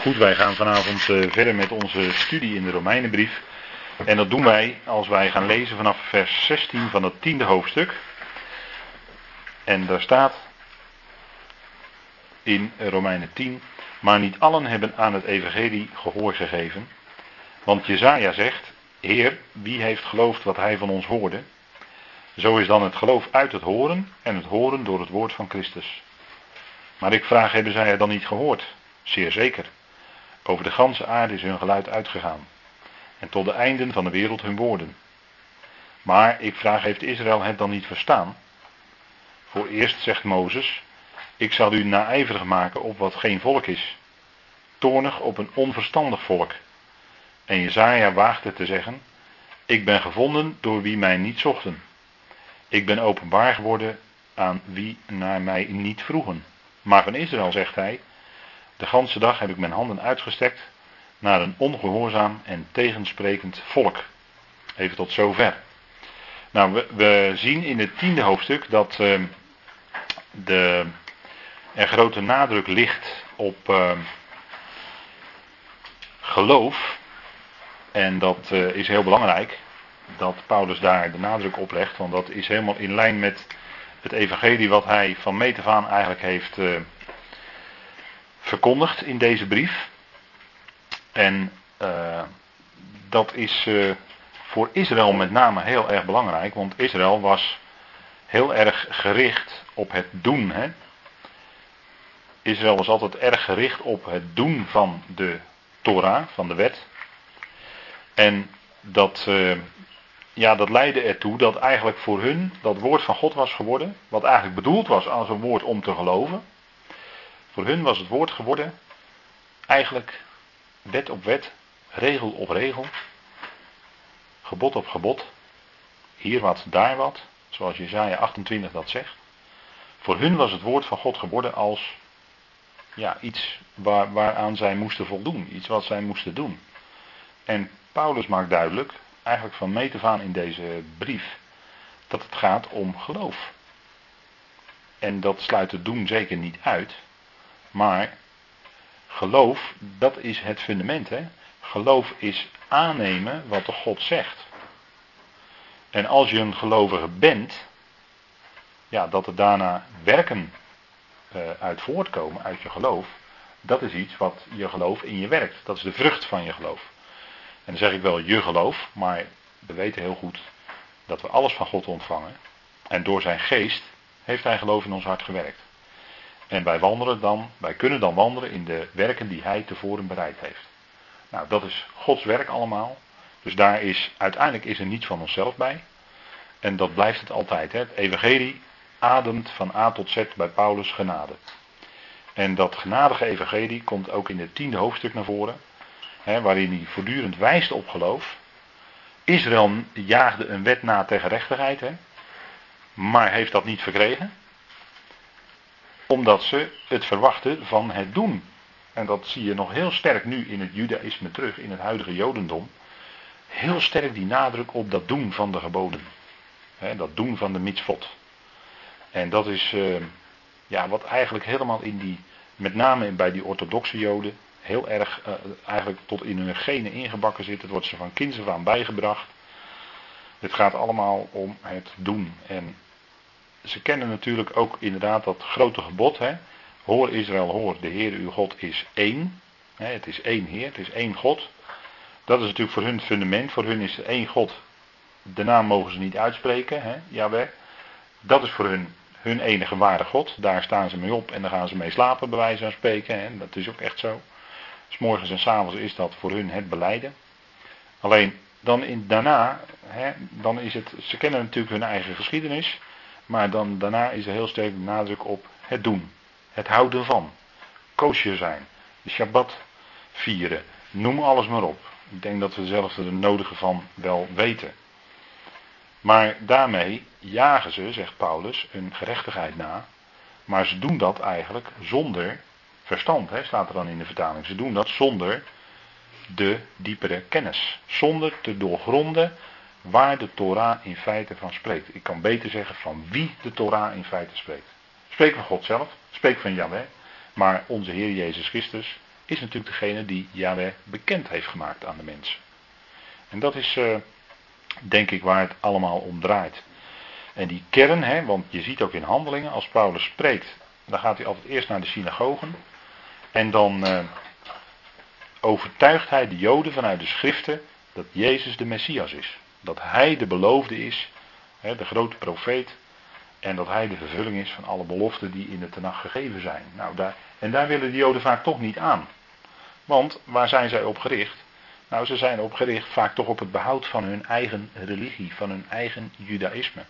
Goed, wij gaan vanavond uh, verder met onze studie in de Romeinenbrief. En dat doen wij als wij gaan lezen vanaf vers 16 van het tiende hoofdstuk. En daar staat in Romeinen 10, maar niet allen hebben aan het evangelie gehoor gegeven. Want Jezaja zegt, Heer, wie heeft geloofd wat hij van ons hoorde? Zo is dan het geloof uit het horen en het horen door het woord van Christus. Maar ik vraag, hebben zij het dan niet gehoord? Zeer zeker. Over de ganse aarde is hun geluid uitgegaan. En tot de einden van de wereld hun woorden. Maar ik vraag, heeft Israël het dan niet verstaan? Voor eerst zegt Mozes, ik zal u naijverig maken op wat geen volk is. Toornig op een onverstandig volk. En Jezaja waagde te zeggen, ik ben gevonden door wie mij niet zochten. Ik ben openbaar geworden aan wie naar mij niet vroegen. Maar van Israël zegt hij, de ganse dag heb ik mijn handen uitgestrekt naar een ongehoorzaam en tegensprekend volk. Even tot zover. Nou, we, we zien in het tiende hoofdstuk dat uh, de, er grote nadruk ligt op uh, geloof. En dat uh, is heel belangrijk dat Paulus daar de nadruk op legt, want dat is helemaal in lijn met het evangelie wat hij van meet eigenlijk heeft verkondigd in deze brief. En uh, dat is uh, voor Israël met name heel erg belangrijk, want Israël was heel erg gericht op het doen. Hè? Israël was altijd erg gericht op het doen van de Torah, van de wet. En dat, uh, ja, dat leidde ertoe dat eigenlijk voor hun dat woord van God was geworden, wat eigenlijk bedoeld was als een woord om te geloven. Voor hun was het woord geworden eigenlijk wet op wet, regel op regel, gebod op gebod, hier wat, daar wat, zoals Jezaja 28 dat zegt. Voor hun was het woord van God geworden als ja, iets waar, waaraan zij moesten voldoen, iets wat zij moesten doen. En Paulus maakt duidelijk, eigenlijk van meet af aan in deze brief, dat het gaat om geloof. En dat sluit het doen zeker niet uit. Maar geloof, dat is het fundament. Hè? Geloof is aannemen wat de God zegt. En als je een gelovige bent, ja, dat er daarna werken uh, uit voortkomen, uit je geloof, dat is iets wat je geloof in je werkt. Dat is de vrucht van je geloof. En dan zeg ik wel je geloof, maar we weten heel goed dat we alles van God ontvangen. En door zijn geest heeft hij geloof in ons hart gewerkt. En wij wandelen dan, wij kunnen dan wandelen in de werken die hij tevoren bereid heeft. Nou, dat is Gods werk allemaal. Dus daar is, uiteindelijk is er niets van onszelf bij. En dat blijft het altijd. Hè. Het evangelie ademt van A tot Z bij Paulus genade. En dat genadige evangelie komt ook in het tiende hoofdstuk naar voren. Hè, waarin hij voortdurend wijst op geloof. Israël jaagde een wet na tegen rechtigheid. Hè, maar heeft dat niet verkregen omdat ze het verwachten van het doen. En dat zie je nog heel sterk nu in het judaïsme terug, in het huidige jodendom. Heel sterk die nadruk op dat doen van de geboden. dat doen van de mitzvot. En dat is uh, ja, wat eigenlijk helemaal in die, met name bij die orthodoxe joden, heel erg uh, eigenlijk tot in hun genen ingebakken zit. Het wordt ze van kinds af aan bijgebracht. Het gaat allemaal om het doen. En ze kennen natuurlijk ook inderdaad dat grote gebod. Hè? Hoor Israël, hoor, de Heer uw God is één. Hè? Het is één Heer, het is één God. Dat is natuurlijk voor hun het fundament. Voor hun is er één God. De naam mogen ze niet uitspreken, hè? Jawel. Dat is voor hun hun enige ware God. Daar staan ze mee op en daar gaan ze mee slapen, bij wijze van spreken. Dat is ook echt zo. S morgens en s avonds is dat voor hun het beleiden. Alleen dan in, daarna, hè, dan is het, ze kennen natuurlijk hun eigen geschiedenis. Maar dan, daarna is er heel sterk de nadruk op het doen. Het houden van. Koosje zijn. De Shabbat vieren. Noem alles maar op. Ik denk dat we zelf er nodige van wel weten. Maar daarmee jagen ze, zegt Paulus, een gerechtigheid na. Maar ze doen dat eigenlijk zonder verstand, hè, staat er dan in de vertaling. Ze doen dat zonder de diepere kennis. Zonder te doorgronden waar de Torah in feite van spreekt. Ik kan beter zeggen van wie de Torah in feite spreekt. Spreek van God zelf, spreek van Yahweh, maar onze Heer Jezus Christus is natuurlijk degene die Yahweh bekend heeft gemaakt aan de mensen. En dat is uh, denk ik waar het allemaal om draait. En die kern, hè, want je ziet ook in handelingen, als Paulus spreekt, dan gaat hij altijd eerst naar de synagogen. En dan uh, overtuigt hij de Joden vanuit de schriften dat Jezus de Messias is. Dat hij de beloofde is, hè, de grote profeet. En dat hij de vervulling is van alle beloften die in de Tenach gegeven zijn. Nou, daar, en daar willen de Joden vaak toch niet aan. Want waar zijn zij op gericht? Nou, ze zijn op gericht vaak toch op het behoud van hun eigen religie, van hun eigen judaïsme.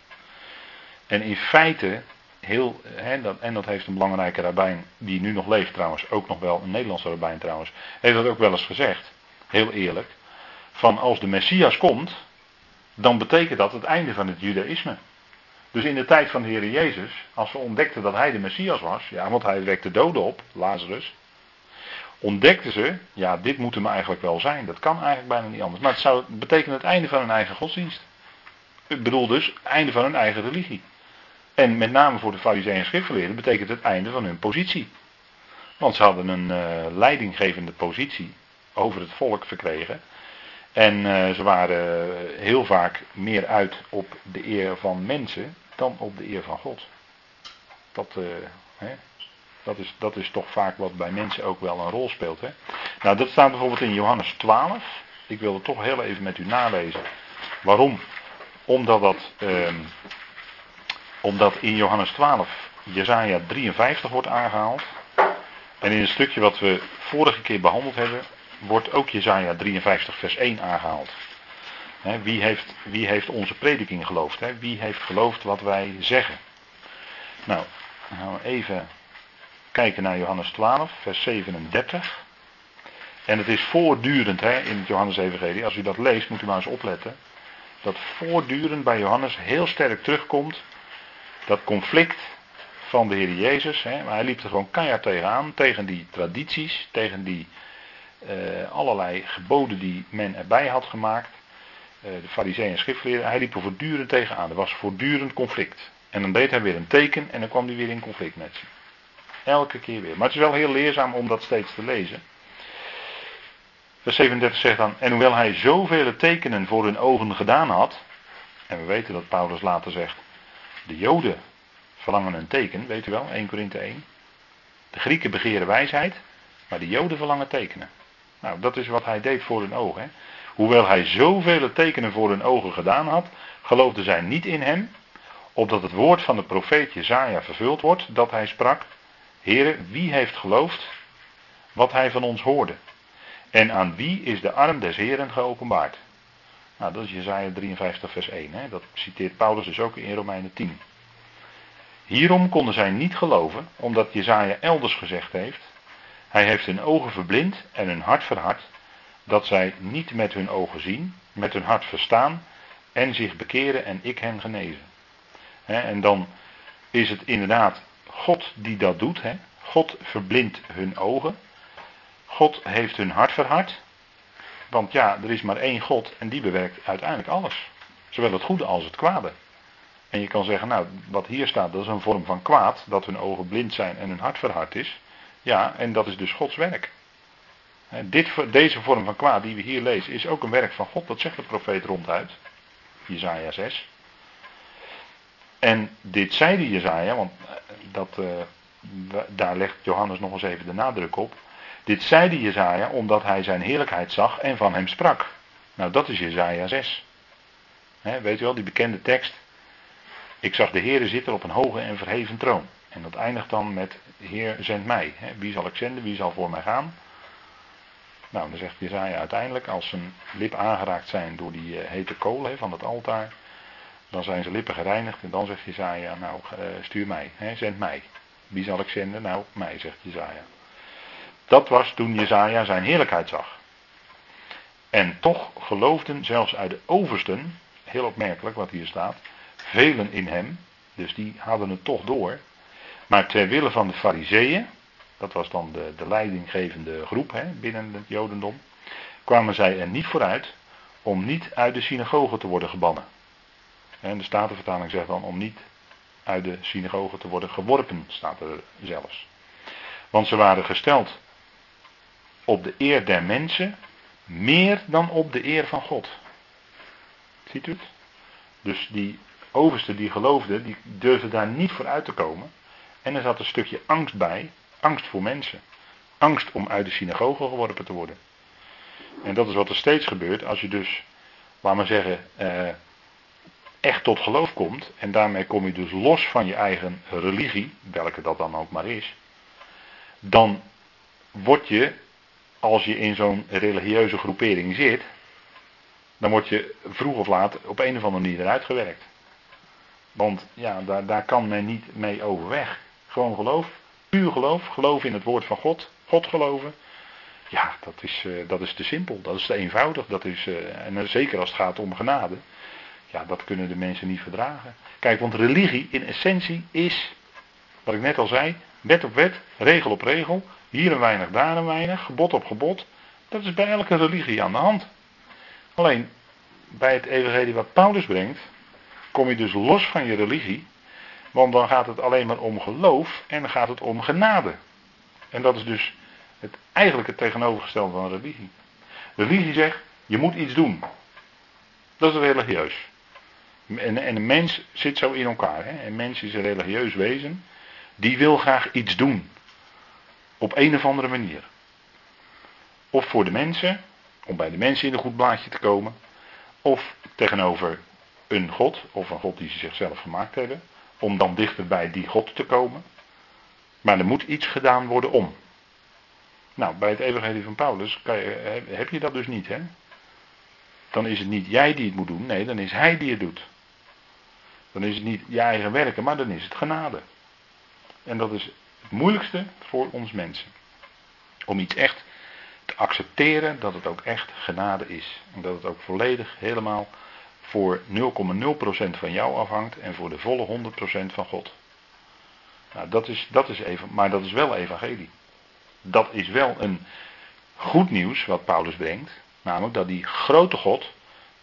En in feite, heel, dat, en dat heeft een belangrijke rabbijn, die nu nog leeft trouwens, ook nog wel een Nederlandse rabbijn trouwens, heeft dat ook wel eens gezegd, heel eerlijk, van als de Messias komt, dan betekent dat het einde van het judaïsme. Dus in de tijd van de Heer Jezus, als we ontdekten dat hij de Messias was, ja, want hij wekte doden op, Lazarus, ontdekten ze, ja, dit moet hem eigenlijk wel zijn. Dat kan eigenlijk bijna niet anders. Maar het zou betekenen het einde van hun eigen godsdienst. Ik bedoel dus, het einde van hun eigen religie. En met name voor de fariseeën en schriftgeleerden betekent het einde van hun positie. Want ze hadden een uh, leidinggevende positie over het volk verkregen. En uh, ze waren heel vaak meer uit op de eer van mensen dan op de eer van God. Dat, uh, hè, dat, is, dat is toch vaak wat bij mensen ook wel een rol speelt. Hè? Nou, dat staat bijvoorbeeld in Johannes 12. Ik wil het toch heel even met u nalezen. Waarom? Omdat dat, uh, omdat in Johannes 12 Jezaja 53 wordt aangehaald. En in het stukje wat we vorige keer behandeld hebben, wordt ook Jezaja 53 vers 1 aangehaald. wie, heeft, wie heeft onze prediking geloofd? Wie heeft geloofd wat wij zeggen? Nou, dan gaan we even kijken naar Johannes 12, vers 37. En het is voortdurend in het Johannes-evangelie. Als u dat leest, moet u maar eens opletten. Dat voortdurend bij Johannes heel sterk terugkomt. Dat conflict van de Heer Jezus. Maar hij liep er gewoon keihard tegenaan. Tegen die tradities. Tegen die uh, allerlei geboden die men erbij had gemaakt. Uh, de fariseeën en schriftgeleerden. Hij liep er voortdurend tegenaan. Er was voortdurend conflict. En dan deed hij weer een teken en dan kwam hij weer in conflict met ze. Elke keer weer. Maar het is wel heel leerzaam om dat steeds te lezen. Vers 37 zegt dan, en hoewel hij zoveel tekenen voor hun ogen gedaan had, en we weten dat Paulus later zegt, de Joden verlangen een teken, weet u wel, 1 Korinthe 1. De Grieken begeren wijsheid, maar de Joden verlangen tekenen. Nou, dat is wat hij deed voor hun ogen. Hè. Hoewel hij zoveel tekenen voor hun ogen gedaan had, geloofden zij niet in hem, opdat het woord van de profeet Jezaja vervuld wordt, dat hij sprak, Heren, wie heeft geloofd wat hij van ons hoorde? En aan wie is de arm des Heren geopenbaard? Nou, dat is Jezaja 53 vers 1. Hè? Dat citeert Paulus dus ook in Romeinen 10. Hierom konden zij niet geloven, omdat Jezaja elders gezegd heeft, hij heeft hun ogen verblind en hun hart verhard, dat zij niet met hun ogen zien, met hun hart verstaan en zich bekeren en ik hen genezen. en dan is het inderdaad God die dat doet. God verblindt hun ogen. God heeft hun hart verhard. Want ja, er is maar één God en die bewerkt uiteindelijk alles. Zowel het goede als het kwade. En je kan zeggen, nou, wat hier staat, dat is een vorm van kwaad, dat hun ogen blind zijn en hun hart verhard is. Ja, en dat is dus Gods werk. Dit, deze vorm van kwaad die we hier lezen, is ook een werk van God. Dat zegt de profeet ronduit. Jezaja 6. En dit zeide Jezaja, want eh, dat, uh, daar legt Johannes nog eens even de nadruk op. Dit zeide Jezaja omdat hij zijn heerlijkheid zag en van hem sprak. Nou, dat is Jezaja 6. weet u wel, die bekende tekst. Ik zag de Heere zitten op een hoge en verheven troon. En dat eindigt dan met, Heer, zend mij. wie zal ik zenden? Wie zal voor mij gaan? Nou, dan zegt Jezaja uiteindelijk, als zijn lip aangeraakt zijn door die eh, hete kool van het altaar, dan zijn zijn lippen gereinigd en dan zegt Jezaja, nou eh, stuur mij, zend mij. Wie zal ik zenden? Nou, mij, zegt Jezaja. Dat was toen Jezaja zijn heerlijkheid zag. En toch geloofden zelfs uit de oversten, heel opmerkelijk wat hier staat, velen in hem, dus die hadden het toch door. Maar ter wille van de fariseeën, dat was dan de, de leidinggevende groep hè, binnen het jodendom, kwamen zij er niet vooruit om niet uit de synagoge te worden gebannen. En de Statenvertaling zegt dan om niet uit de synagoge te worden geworpen, staat er zelfs. Want ze waren gesteld op de eer der mensen meer dan op de eer van God. Ziet u het? Dus die overste die geloofde, die durfde daar niet voor uit te komen. En er zat een stukje angst bij, angst voor mensen. Angst om uit de synagoge geworpen te worden. En dat is wat er steeds gebeurt als je dus, laat maar zeggen, eh, echt tot geloof komt. En daarmee kom je dus los van je eigen religie, welke dat dan ook maar is. Dan word je, als je in zo'n religieuze groepering zit, dan word je vroeg of laat op een of andere manier eruit gewerkt. Want ja, daar, daar kan men niet mee overweg. Gewoon geloof, puur geloof, geloof in het woord van God, God geloven. Ja, dat is, uh, dat is te simpel, dat is te eenvoudig. Dat is, uh, en uh, zeker als het gaat om genade. Ja, dat kunnen de mensen niet verdragen. Kijk, want religie in essentie is, wat ik net al zei, wet op wet, regel op regel. Hier een weinig, daar een weinig, gebod op gebod. Dat is bij elke religie aan de hand. Alleen, bij het evangelie wat Paulus brengt, kom je dus los van je religie. Want dan gaat het alleen maar om geloof en dan gaat het om genade. En dat is dus het, eigenlijk het tegenovergestelde van religie. Religie zegt, je moet iets doen. Dat is religieus. En, en een mens zit zo in elkaar. Hè? Een mens is een religieus wezen. Die wil graag iets doen. Op een of andere manier. Of voor de mensen, om bij de mensen in een goed blaadje te komen. Of tegenover een God, of een God die ze zichzelf gemaakt hebben. Om dan dichter bij die God te komen. Maar er moet iets gedaan worden om. Nou, bij het evangelie van Paulus je, heb je dat dus niet, hè? Dan is het niet jij die het moet doen, nee, dan is hij die het doet. Dan is het niet je eigen werken, maar dan is het genade. En dat is het moeilijkste voor ons mensen. Om iets echt te accepteren dat het ook echt genade is. En dat het ook volledig helemaal voor 0,0% van jou afhangt en voor de volle 100% van God. Nou, dat is, dat is even, maar dat is wel evangelie. Dat is wel een goed nieuws wat Paulus brengt. Namelijk dat die grote God,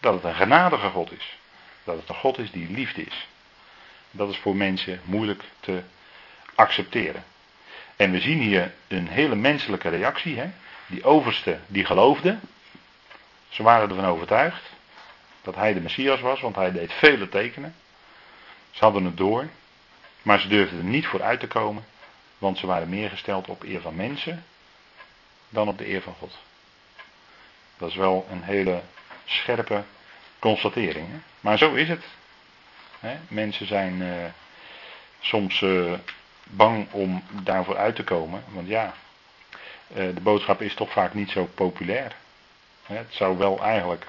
dat het een genadige God is. Dat het een God is die liefde is. Dat is voor mensen moeilijk te accepteren. En we zien hier een hele menselijke reactie. Hè? Die overste die geloofde. Ze waren ervan overtuigd dat hij de Messias was, want hij deed vele tekenen. Ze hadden het door, maar ze durfden er niet voor uit te komen, want ze waren meer gesteld op eer van mensen dan op de eer van God. Dat is wel een hele scherpe constatering. Hè? Maar zo is het. Hè? Mensen zijn uh, soms uh, bang om daarvoor uit te komen. Want ja, uh, de boodschap is toch vaak niet zo populair. Hè? Het zou wel eigenlijk.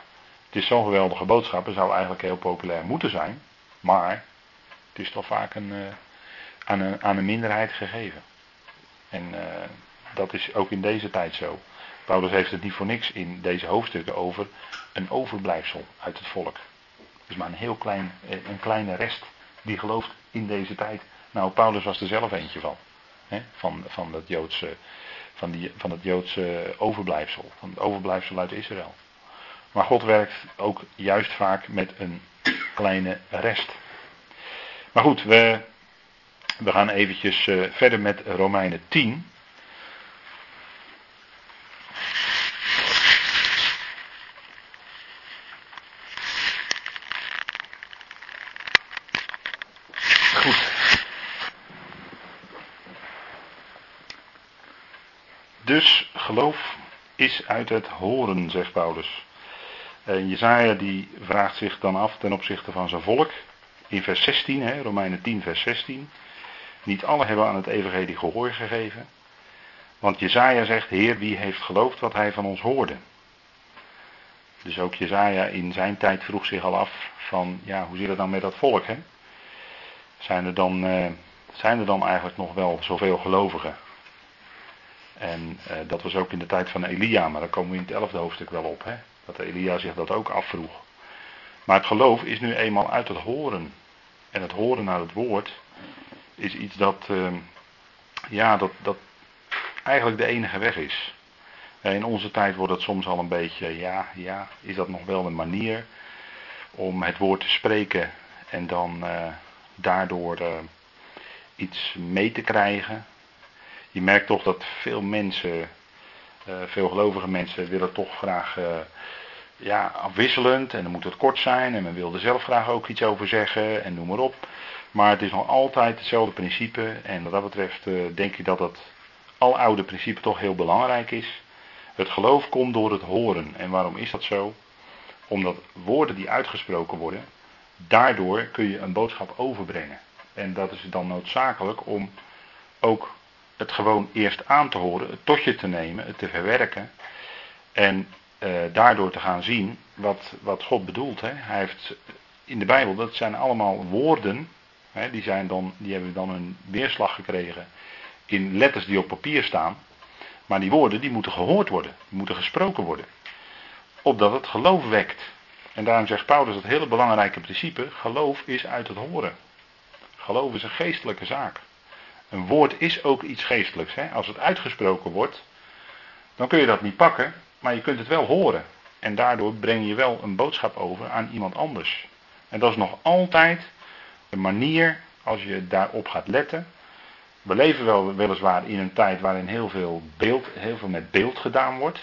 Het is zo'n geweldige boodschap. Het zou eigenlijk heel populair moeten zijn. Maar het is toch vaak een, aan, een, aan een minderheid gegeven. En dat is ook in deze tijd zo. Paulus heeft het niet voor niks in deze hoofdstukken over een overblijfsel uit het volk. Dus maar een heel klein, eh, een kleine rest die gelooft in deze tijd. Nou, Paulus was er zelf eentje van. Hè? Van, van, het Joodse, van, die, van het Joodse overblijfsel. Van het overblijfsel uit Israël. Maar God werkt ook juist vaak met een kleine rest. Maar goed, we, we gaan eventjes uh, verder met Romeinen 10. Dus geloof is uit het horen, zegt Paulus. En Jezaja die vraagt zich dan af ten opzichte van zijn volk. In vers 16, hè, Romeinen 10, vers 16. Niet alle hebben aan het evangelie gehoor gegeven. Want Jezaja zegt, Heer, wie heeft geloofd wat hij van ons hoorde? Dus ook Jezaja in zijn tijd vroeg zich al af van, ja, hoe zit het dan met dat volk, hè? Zijn er dan, uh, zijn er dan eigenlijk nog wel zoveel gelovigen? En uh, dat was ook in de tijd van Elia, maar daar komen we in het elfde hoofdstuk wel op. Hè? Dat Elia zich dat ook afvroeg. Maar het geloof is nu eenmaal uit het horen. En het horen naar het woord is iets dat, uh, ja, dat, dat eigenlijk de enige weg is. In onze tijd wordt het soms al een beetje, ja, ja, is dat nog wel een manier om het woord te spreken en dan uh, daardoor uh, iets mee te krijgen. Je merkt toch dat veel mensen veel gelovige mensen willen toch graag ja, afwisselend en dan moet het kort zijn en men wil er zelf graag ook iets over zeggen en noem maar op. Maar het is nog altijd hetzelfde principe en wat dat betreft denk ik dat dat oude principe toch heel belangrijk is. Het geloof komt door het horen. En waarom is dat zo? Omdat woorden die uitgesproken worden, daardoor kun je een boodschap overbrengen. En dat is dan noodzakelijk om ook het gewoon eerst aan te horen, het tot je te nemen, het te verwerken. En eh, daardoor te gaan zien wat, wat God bedoelt. Hè. Hij heeft in de Bijbel, dat zijn allemaal woorden, hè, die, zijn dan, die hebben dan een weerslag gekregen in letters die op papier staan. Maar die woorden die moeten gehoord worden, die moeten gesproken worden. Opdat het geloof wekt. En daarom zegt Paulus dat hele belangrijke principe: geloof is uit het horen. Geloof is een geestelijke zaak. Een woord is ook iets geestelijks. Hè? Als het uitgesproken wordt, dan kun je dat niet pakken, maar je kunt het wel horen. En daardoor breng je wel een boodschap over aan iemand anders. En dat is nog altijd de manier, als je daarop gaat letten, we leven wel weliswaar in een tijd waarin heel veel, beeld, heel veel met beeld gedaan wordt.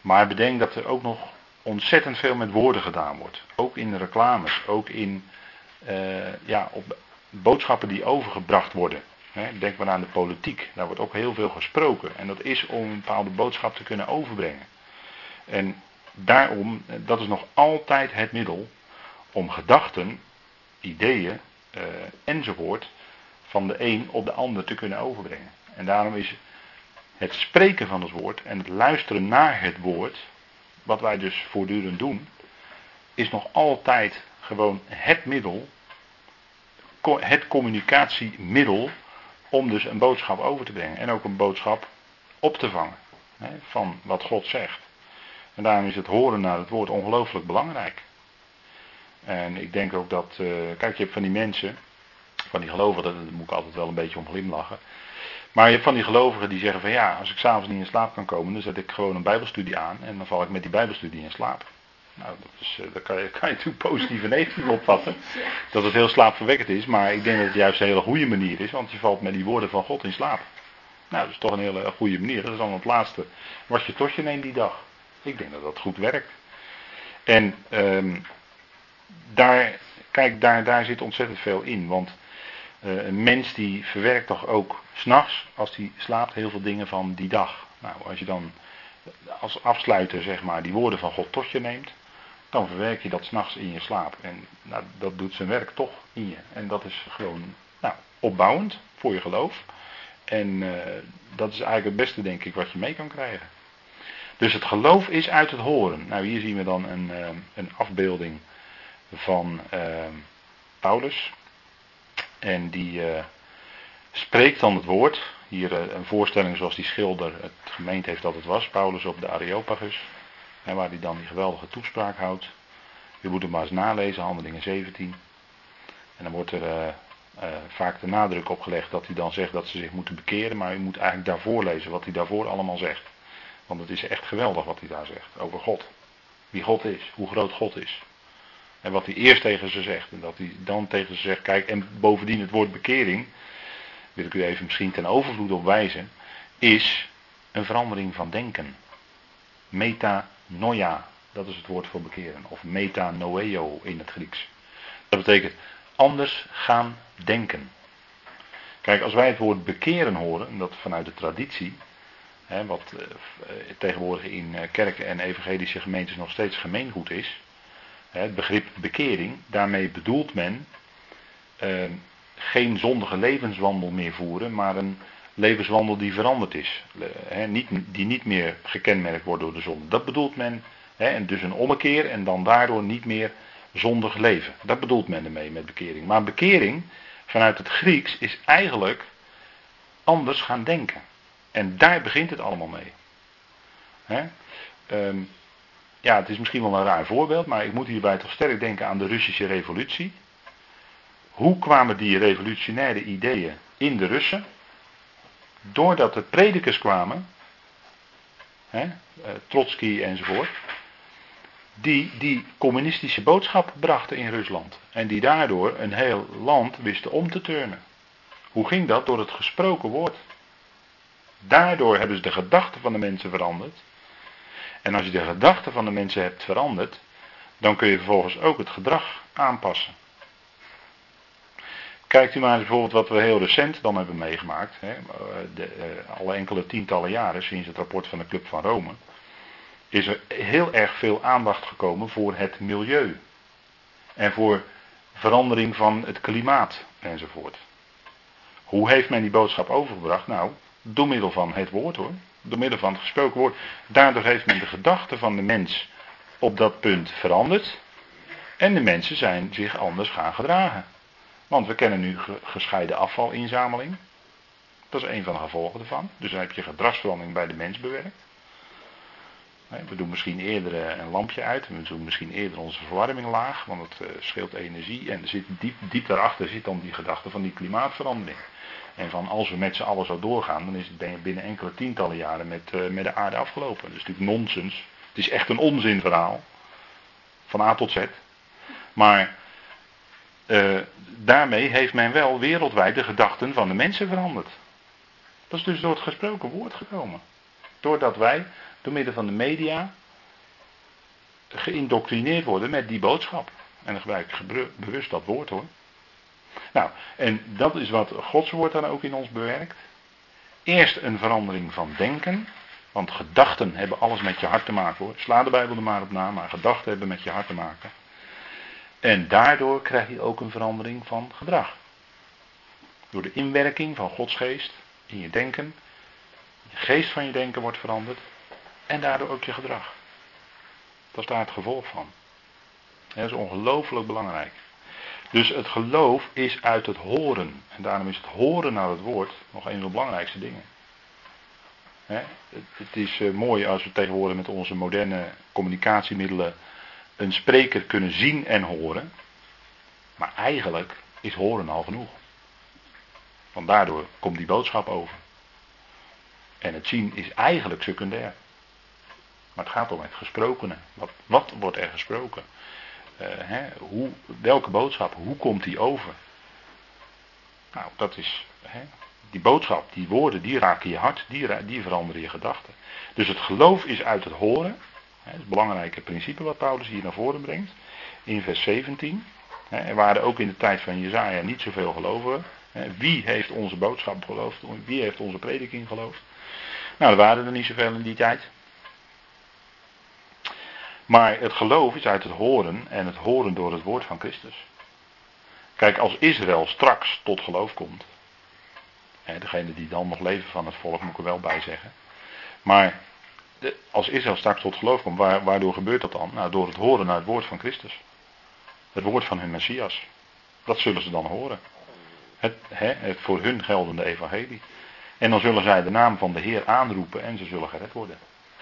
Maar bedenk dat er ook nog ontzettend veel met woorden gedaan wordt. Ook in reclames, ook in uh, ja, op boodschappen die overgebracht worden. Denk maar aan de politiek, daar wordt ook heel veel gesproken. En dat is om een bepaalde boodschap te kunnen overbrengen. En daarom, dat is nog altijd het middel om gedachten, ideeën uh, enzovoort van de een op de ander te kunnen overbrengen. En daarom is het spreken van het woord en het luisteren naar het woord, wat wij dus voortdurend doen, is nog altijd gewoon het middel, het communicatiemiddel om dus een boodschap over te brengen en ook een boodschap op te vangen hè, van wat God zegt. En daarom is het horen naar het woord ongelooflijk belangrijk. En ik denk ook dat, uh, kijk, je hebt van die mensen, van die gelovigen, daar moet ik altijd wel een beetje om glimlachen. Maar je hebt van die gelovigen die zeggen van ja, als ik s'avonds niet in slaap kan komen, dan zet ik gewoon een bijbelstudie aan en dan val ik met die bijbelstudie in slaap. Nou, dat, is, eh, dat kan, je, kan je natuurlijk positief en negatief opvatten. Dat het heel slaapverwekkend is, maar ik denk dat het juist een hele goede manier is, want je valt met die woorden van God in slaap. Nou, dat is toch een hele goede manier. Dat is dan het laatste wat je tot je neemt die dag. Ik denk dat dat goed werkt. En um, daar, kijk, daar, daar zit ontzettend veel in. Want uh, een mens die verwerkt toch ook s'nachts, als hij slaapt, heel veel dingen van die dag. Nou, als je dan als afsluiter, zeg maar, die woorden van God tot je neemt, dan verwerk je dat s'nachts in je slaap. En nou, dat doet zijn werk toch in je. En dat is gewoon nou, opbouwend voor je geloof. En uh, dat is eigenlijk het beste, denk ik, wat je mee kan krijgen. Dus het geloof is uit het horen. Nou, hier zien we dan een, uh, een afbeelding van uh, Paulus. En die spreekt dan het woord. Hier een voorstelling zoals die schilder het gemeend heeft dat het was. Paulus op de Areopagus. En waar hij dan die geweldige toespraak houdt. Je moet het maar eens nalezen, handelingen 17. En dan wordt er uh, vaak de nadruk op gelegd dat hij dan zegt dat ze zich moeten bekeren. Maar u moet eigenlijk daarvoor lezen wat hij daarvoor allemaal zegt. Want het is echt geweldig wat hij daar zegt over God. Wie God is, hoe groot God is. En wat hij eerst tegen ze zegt. En dat hij dan tegen ze zegt, kijk, en bovendien het woord bekering, wil ik u even misschien ten overvloed op wijzen, is een verandering van denken. Metanoia, dat is het woord voor bekeren. Of metanoeo in het Grieks. Dat betekent anders gaan denken. Kijk, als wij het woord bekeren horen, en dat vanuit de traditie, hè, wat eh, tegenwoordig in eh, kerken en evangelische gemeentes nog steeds gemeengoed is, het begrip bekering, daarmee bedoelt men uh, geen zondige levenswandel meer voeren, maar een levenswandel die veranderd is. Niet, die niet meer gekenmerkt wordt door de zonde. Dat bedoelt men, en dus een ommekeer en dan daardoor niet meer zondig leven. Dat bedoelt men ermee met bekering. Maar bekering vanuit het Grieks is eigenlijk anders gaan denken. En daar begint het allemaal mee. He? Um, ja, het is misschien wel een raar voorbeeld, maar ik moet hierbij toch sterk denken aan de Russische revolutie. Hoe kwamen die revolutionaire ideeën in de Russen? Doordat er predikers kwamen, hè, eh, Trotsky enzovoort, die die communistische boodschap brachten in Rusland. En die daardoor een heel land wisten om te turnen. Hoe ging dat? Door het gesproken woord. Daardoor hebben ze de gedachten van de mensen veranderd. En als je de gedachten van de mensen hebt veranderd, dan kun je vervolgens ook het gedrag aanpassen. Kijkt u maar eens bijvoorbeeld wat we heel recent dan hebben meegemaakt. Hè, de, uh, alle enkele tientallen jaren sinds het rapport van de Club van Rome. Is er heel erg veel aandacht gekomen voor het milieu. En voor verandering van het klimaat enzovoort. Hoe heeft men die boodschap overgebracht? Nou, door middel van het woord hoor. Door middel van het gesproken woord. Daardoor heeft men de gedachten van de mens op dat punt veranderd. En de mensen zijn zich anders gaan gedragen. Want we kennen nu gescheiden afvalinzameling. Dat is een van de gevolgen ervan. Dus dan heb je gedragsverandering bij de mens bewerkt. We doen misschien eerder een lampje uit. We doen misschien eerder onze verwarming laag. Want het eh, scheelt energie. En zit diep, diep daarachter zit dan die gedachte van die klimaatverandering. En van als we met z'n allen zo doorgaan, dan is het binnen enkele tientallen jaren met, uh, met de aarde afgelopen. Dat is natuurlijk nonsens. Het is echt een onzinverhaal. Van A tot Z. Maar uh, daarmee heeft men wel wereldwijd de gedachten van de mensen veranderd. Dat is dus door het gesproken woord gekomen. Doordat wij door middel van de media geïndoctrineerd worden met die boodschap. En dan gebruik ik bewust dat woord hoor. Nou, en dat is wat Gods woord dan ook in ons bewerkt. Eerst een verandering van denken. Want gedachten hebben alles met je hart te maken hoor. Sla de Bijbel er maar op na, maar gedachten hebben met je hart te maken. En daardoor krijg je ook een verandering van gedrag. Door de inwerking van Gods geest in je denken. De geest van je denken wordt veranderd. En daardoor ook je gedrag. Dat is daar het gevolg van. Dat is ongelooflijk belangrijk. Dus het geloof is uit het horen. En daarom is het horen naar het woord nog een van de belangrijkste dingen. het, is eh, mooi als we tegenwoordig met onze moderne communicatiemiddelen een spreker kunnen zien en horen. Maar eigenlijk is horen al genoeg. Want daardoor komt die boodschap over. En het zien is eigenlijk secundair. Maar het gaat om het gesprokene. Wat, wordt er gesproken? Uh, hè, hoe, welke boodschap? Hoe komt die over? Nou, dat is. Hè, die boodschap, die woorden, die raken je hart, die, die veranderen je gedachten. Dus het geloof is uit het horen. Het belangrijke principe wat Paulus hier naar voren brengt. In vers 17. Hè, er waren ook in de tijd van Jezaja niet zoveel gelovigen. Wie heeft onze boodschap geloofd? Wie heeft onze prediking geloofd? Nou, er waren er niet zoveel in die tijd. Maar het geloof is uit het horen en het horen door het woord van Christus. Kijk, als Israël straks tot geloof komt. Degene die dan nog leven van het volk, moet ik er wel bij zeggen. Maar de, als Israël straks tot geloof komt, waardoor gebeurt dat dan? Nou, door het horen naar het woord van Christus. Het woord van hun Messias. Dat zullen ze dan horen. Het, voor hun geldende evangelie. En dan zullen zij de naam van de Heer aanroepen en ze zullen gered worden.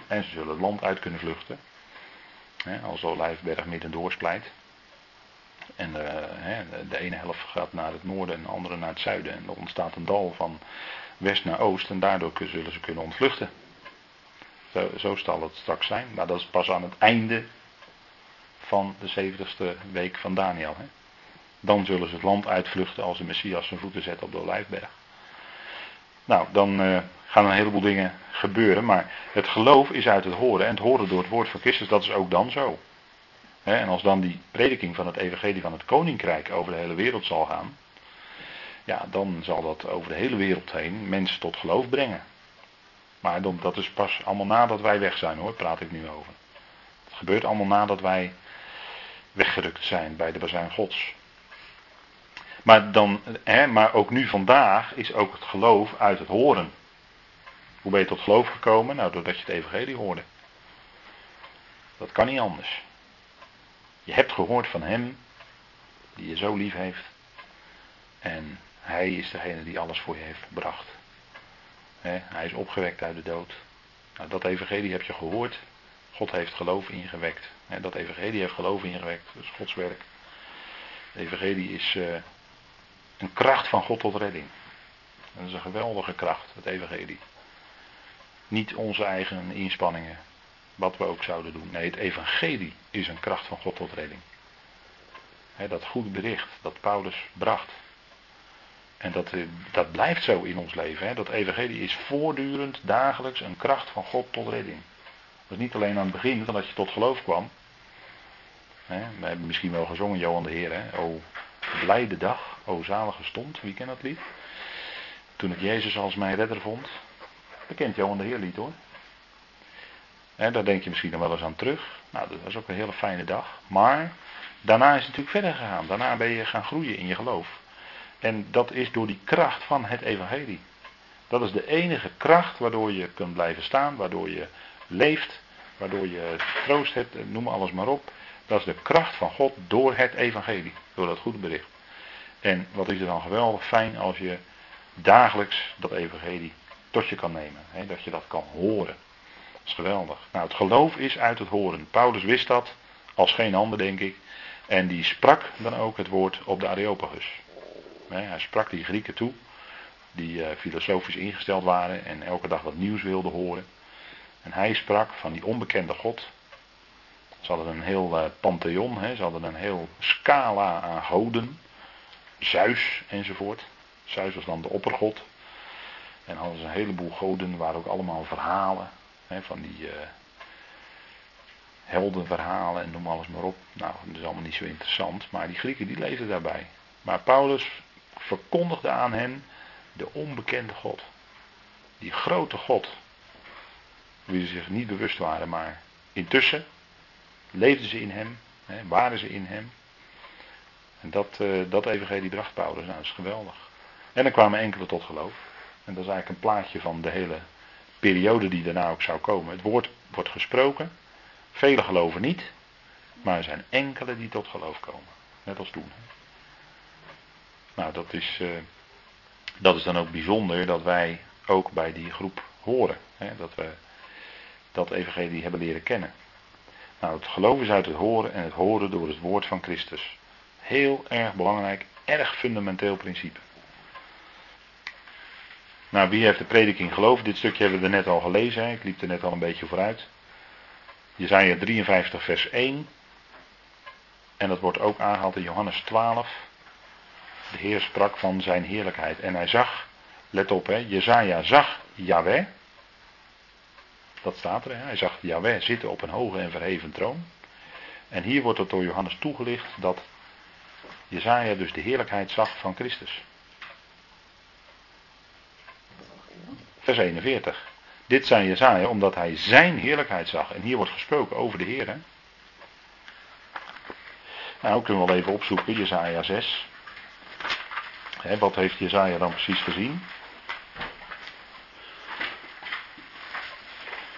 En ze zullen het land uit kunnen vluchten. Hè, als Olijfberg midden doorsplijt. En uh, de ene helft gaat naar het noorden en de andere naar het zuiden. En er ontstaat een dal van west naar oost. En daardoor zullen ze kunnen ontvluchten. Zo, zo zal het straks zijn. Maar dat is pas aan het einde van de 70ste week van Daniel. Hè. Dan zullen ze het land uitvluchten als de Messias zijn voeten zet op de Olijfberg. Nou, dan uh, gaan een heleboel dingen gebeuren. Maar het geloof is uit het horen. En het horen door het woord van Christus, dat is ook dan zo. en als dan die prediking van het evangelie van het koninkrijk over de hele wereld zal gaan. Ja, dan zal dat over de hele wereld heen mensen tot geloof brengen. Maar dat is pas allemaal nadat wij weg zijn hoor, praat ik nu over. Het gebeurt allemaal nadat wij weggerukt zijn bij de bazuin gods. Maar, dan, hè, maar ook nu vandaag is ook het geloof uit het horen. Hoe ben je tot geloof gekomen? Nou, doordat je het evangelie hoorde. Dat kan niet anders. Je hebt gehoord van hem, die je zo lief heeft. En hij is degene die alles voor je heeft gebracht. Hij is opgewekt uit de dood. Nou, dat evangelie heb je gehoord. God heeft geloof ingewekt. dat evangelie heeft geloof ingewekt. Dat is Gods werk. De evangelie is uh, een kracht van God tot redding. Dat is een geweldige kracht, het evangelie. Niet onze eigen inspanningen, wat we ook zouden doen. Nee, het evangelie is een kracht van God tot redding. dat goede bericht dat Paulus bracht. En dat, eh, dat blijft zo in ons leven. Hè? Dat evangelie is voortdurend, dagelijks een kracht van God tot redding. Dat is niet alleen aan het begin, dat je tot geloof kwam. Hè? We hebben misschien wel gezongen, Johan de Heer. Hè? O blijde dag, o zalige stond. Wie kent dat lied? Toen ik Jezus als mijn redder vond. Bekend Johan de Heer lied hoor. Hè, daar denk je misschien nog wel eens aan terug. Nou, dat was ook een hele fijne dag. Maar daarna is het natuurlijk verder gegaan. Daarna ben je gaan groeien in je geloof. En dat is door die kracht van het evangelie. Dat is de enige kracht waardoor je kunt blijven staan, waardoor je leeft, waardoor je troost hebt, noem alles maar op. Dat is de kracht van God door het evangelie, door dat goede bericht. En wat is er dan geweldig fijn als je dagelijks dat evangelie tot je kan nemen. Hè, dat je dat kan horen. Dat is geweldig. Nou, het geloof is uit het horen. Paulus wist dat als geen ander, denk ik. En die sprak dan ook het woord op de Areopagus. Hij sprak die Grieken toe, die eh, filosofisch ingesteld waren en elke dag wat nieuws wilden horen. En hij sprak van die onbekende God. Ze hadden een heel uh, pantheon, ze hadden een heel scala aan goden. Zeus enzovoort. Zeus was dan de oppergod. En hadden ze een heleboel goden, waar ook allemaal verhalen. Van die uh, heldenverhalen en noem alles maar op. Nou, dat is allemaal niet zo interessant. Maar die Grieken die leefden daarbij. Maar Paulus verkondigde aan hen de onbekende God. Die grote God. Wie ze zich niet bewust waren, maar intussen leefden ze in hem, hè, waren ze in hem. En dat, uh, dat evangelie bracht Paulus. Nou, dat is geweldig. En dan kwamen enkele tot geloof. En dat is eigenlijk een plaatje van de hele periode die daarna ook zou komen. Het woord wordt gesproken. Velen geloven niet. Maar er zijn enkele die tot geloof komen. Net als toen. Nou, dat is, uh, dat is dan ook bijzonder dat wij ook bij die groep horen. Hè, dat we dat evangelie hebben leren kennen. Nou, het geloof is uit het horen en het horen door het woord van Christus. Heel erg belangrijk, erg fundamenteel principe. Nou, wie heeft de prediking geloofd? Dit stukje hebben we er net al gelezen. Ik liep er net al een beetje vooruit. Jezaja 53 vers 1. En dat wordt ook aangehaald in Johannes 12. De Heer sprak van zijn heerlijkheid. En hij zag, let op hè, Jezaja zag Yahweh. Dat staat er, hè? hij zag Yahweh zitten op een hoge en verheven troon. En hier wordt het door Johannes toegelicht dat Jezaja dus de heerlijkheid zag van Christus. Vers 41. Dit zei Jezaja omdat hij zijn heerlijkheid zag. En hier wordt gesproken over de Heer. Nou, kunnen we wel even opzoeken, Jezaja 6 wat heeft Jezaja dan precies gezien?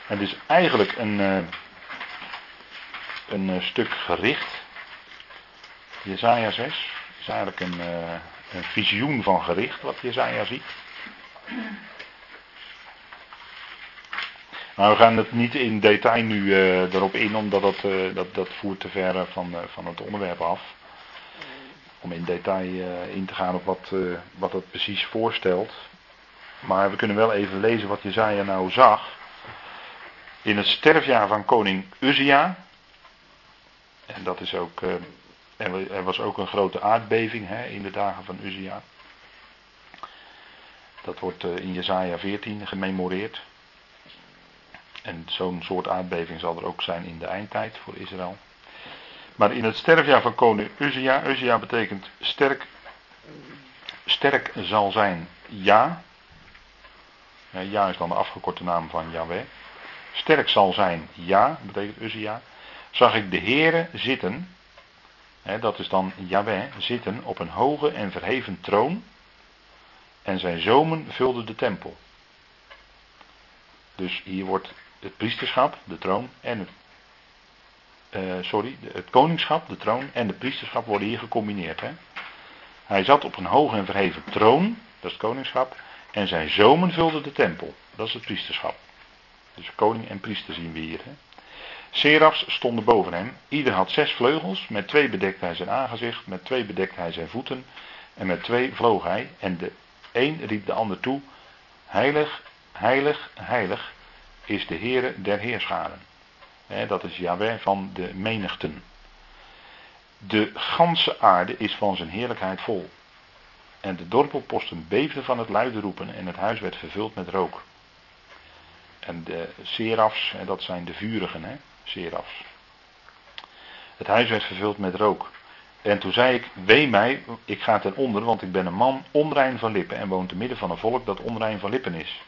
Het is eigenlijk een, uh, een uh, stuk gericht. Jezaja 6 is eigenlijk een, uh, een visioen van gericht wat Jezaja ziet. Maar we gaan het niet in detail nu erop in, omdat dat, dat, dat voert te ver van, van het onderwerp af om in detail uh, in te gaan op wat, uh, wat dat precies voorstelt. Maar we kunnen wel even lezen wat Jezaja nou zag. In het sterfjaar van koning Uzia. En dat is ook. Uh, er was ook een grote aardbeving hè, in de dagen van Uzia. Dat wordt in Jezaja 14 gememoreerd. En zo'n soort aardbeving zal er ook zijn in de eindtijd voor Israël. Maar in het sterfjaar van koning Uzia, Uzia betekent sterk, sterk zal zijn ja. Ja is dan de afgekorte naam van Yahweh. Sterk zal zijn ja, betekent Uzia. Zag ik de Heere zitten, dat is dan Yahweh, zitten op een hoge en verheven troon. En zijn zomen vulden de tempel. Dus hier wordt het priesterschap, de troon en het uh, sorry, het koningschap, de troon en de priesterschap worden hier gecombineerd. Hè? Hij zat op een hoge en verheven troon, dat is het koningschap, en zijn zomen vulden de tempel, dat is het priesterschap. Dus koning en priester zien we hier. Hè? Serafs stonden boven hem, ieder had zes vleugels, met twee bedekte hij zijn aangezicht, met twee bedekte hij zijn voeten, en met twee vloog hij, en de een riep de ander toe, heilig, heilig, heilig is de Heere der Heerscharen dat is Yahweh van de menigten. De ganse aarde is van zijn heerlijkheid vol. En de dorpelposten beefden van het luide roepen en het huis werd vervuld met rook. En de serafs, dat zijn de vurigen, hè, serafs. Het huis werd vervuld met rook. En toen zei ik, wee mij, ik ga ten onder, want ik ben een man onrein van lippen en woon te midden van een volk dat onrein van lippen is.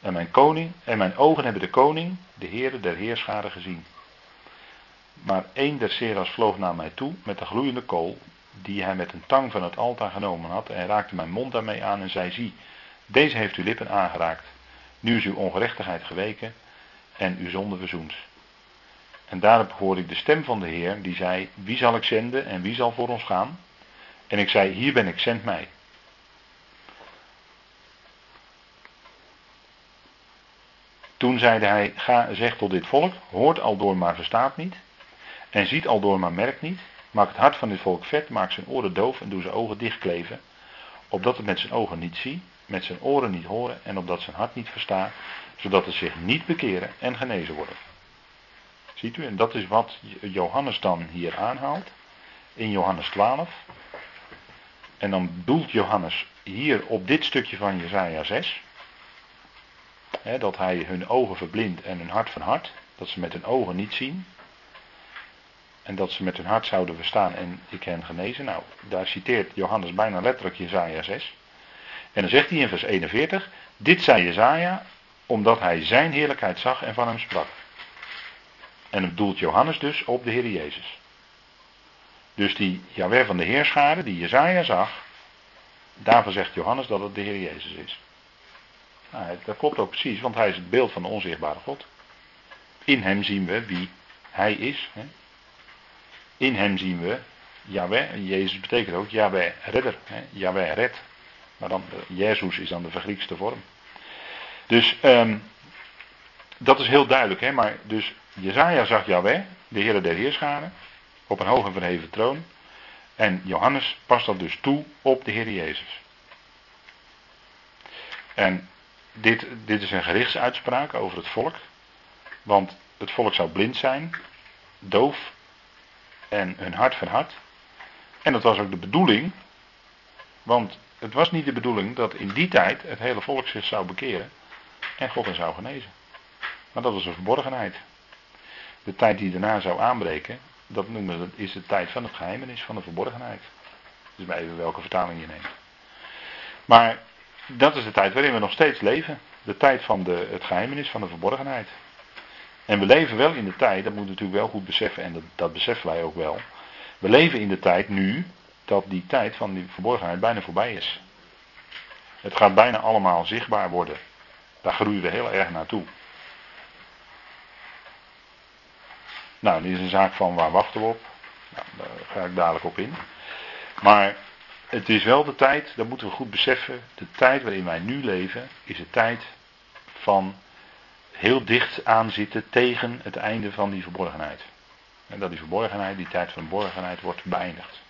En mijn koning, en mijn ogen hebben de koning, de Heere der Heerscharen gezien. Maar een der seras vloog naar mij toe met een gloeiende kool, die hij met een tang van het altaar genomen had, en raakte mijn mond daarmee aan en zei, zie, deze heeft uw lippen aangeraakt. Nu is uw ongerechtigheid geweken en uw zonde verzoend. En daarop hoorde ik de stem van de Heer, die zei, wie zal ik zenden en wie zal voor ons gaan? En ik zei, hier ben ik, zend mij. Toen zeide hij, ga zeg tot dit volk, hoort al door maar verstaat niet. En ziet al door maar merkt niet. Maak het hart van dit volk vet, maak zijn oren doof en doe zijn ogen dichtkleven. Opdat het met zijn ogen niet zie, met zijn oren niet horen en opdat zijn hart niet verstaat, zodat het zich niet bekeren en genezen worden. Ziet u, en dat is wat Johannes dan hier aanhaalt in Johannes 12. En dan doelt Johannes hier op dit stukje van Jezaja 6. Dat hij hun ogen verblindt en hun hart van hart. Dat ze met hun ogen niet zien. En dat ze met hun hart zouden verstaan en ik hen genezen. Nou, daar citeert Johannes bijna letterlijk Jezaja 6. En dan zegt hij in vers 41. Dit zei Jezaja omdat hij zijn heerlijkheid zag en van hem sprak. En het doelt Johannes dus op de Heer Jezus. Dus die Jaweh van de Heerschade, die Jezaja zag, daarvan zegt Johannes dat het de Heer Jezus is. Nou, dat klopt ook precies, want hij is het beeld van de onzichtbare God. In hem zien we wie hij is. Hè. In hem zien we Yahweh, Jezus betekent ook Yahweh redder, hè. Red. Maar dan, Jezus is dan de vergriekste vorm. Dus um, dat is heel duidelijk, hè? maar dus Jezaja zag Yahweh, de Heer der Heerscharen, op een hoge verheven troon. En Johannes past dat dus toe op de Heer Jezus. En dit, dit is een gerichtsuitspraak over het volk. Want het volk zou blind zijn, doof en hun hart verhard. En dat was ook de bedoeling. Want het was niet de bedoeling dat in die tijd het hele volk zich zou bekeren en God hen zou genezen. Maar dat was een verborgenheid. De tijd die daarna zou aanbreken, dat noemen we, is de tijd van het geheimenis, van de verborgenheid. Dus maar even welke vertaling je neemt. Maar dat is de tijd waarin we nog steeds leven. De tijd van de, het geheimenis, van de verborgenheid. En we leven wel in de tijd, dat moet je natuurlijk wel goed beseffen, en dat, dat beseffen wij ook wel. We leven in de tijd nu dat die tijd van die verborgenheid bijna voorbij is. Het gaat bijna allemaal zichtbaar worden. Daar groeien we heel erg naartoe. Nou, dit is een zaak van waar wachten we op. Nou, daar ga ik dadelijk op in. Maar het is wel de tijd, dat moeten we goed beseffen, de tijd waarin wij nu leven, is de tijd van heel dicht aanzitten tegen het einde van die verborgenheid. En dat die verborgenheid, die tijd van verborgenheid, wordt beëindigd.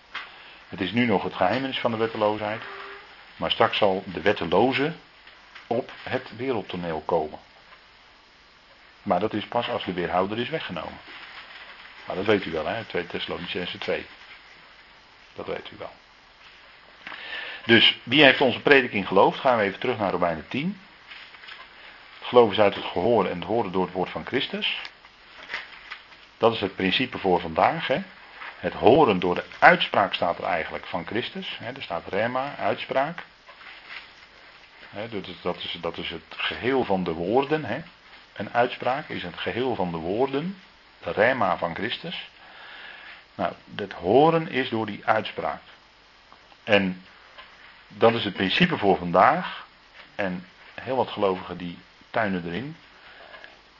Het is nu nog het geheimnis van de wetteloosheid, maar straks zal de wetteloze op het wereldtoneel komen. Maar dat is pas als de weerhouder is weggenomen. Maar dat weet u wel, hè? 2 Thessalonicense 2. Dat weet u wel. Dus wie heeft onze prediking geloofd? Gaan we even terug naar Romeinen 10. Geloof is uit het gehoor en het horen door het woord van Christus. Dat is het principe voor vandaag. Hè? Het horen door de uitspraak staat er eigenlijk van Christus. Hè? Er staat rema, uitspraak. Hè? Dat, is, dat, is, het geheel van de woorden. Hè? Een uitspraak is het geheel van de woorden de rema van Christus. Nou, het horen is door die uitspraak. En dat is het principe voor vandaag. En heel wat gelovigen die tuinen erin.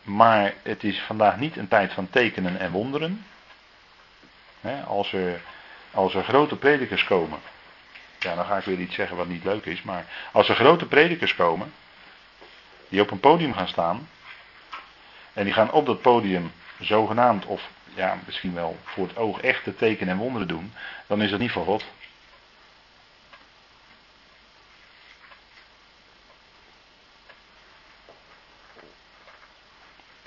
Maar het is vandaag niet een tijd van tekenen en wonderen. als, er, als er grote predikers komen. Ja, dan ga ik weer iets zeggen wat niet leuk is. Maar als er grote predikers komen. Die op een podium gaan staan. En die gaan op dat podium zogenaamd of ja, misschien wel voor het oog echte tekenen en wonderen doen, dan is dat niet van God.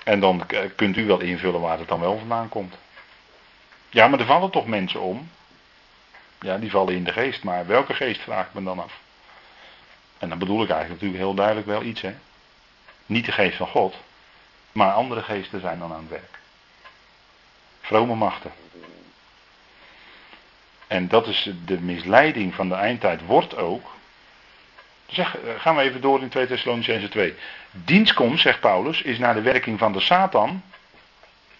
En dan kunt u wel invullen waar het dan wel vandaan komt. Ja, maar er vallen toch mensen om. Ja, die vallen in de geest, maar welke geest vraag ik me dan af? En dan bedoel ik eigenlijk natuurlijk heel duidelijk wel iets, hè. Niet de geest van God, maar andere geesten zijn dan aan het werk. Vrome machten. En dat is de misleiding van de eindtijd, wordt ook. Zeg, eh, gaan we even door in 2 Thessalonicense 2. Dienstkomst, zegt Paulus, is naar de werking van de Satan.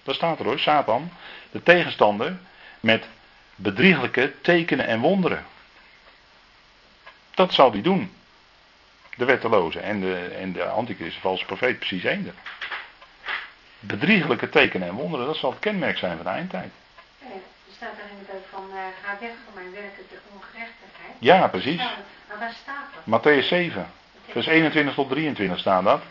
Dat staat er hoor, Satan. De tegenstander met bedrieglijke tekenen en wonderen. Dat zal hij doen. De wetteloze en de, en de antichrist, de valse profeet, precies eender. Bedrieglijke tekenen en wonderen, dat zal het kenmerk zijn van de eindtijd. er staat er inderdaad van, uh, ga weg van mijn werken de ongerechtigheid. Ja, precies. Maar staat dat? Matthäus 7, vers 21 tot 23 staat dat.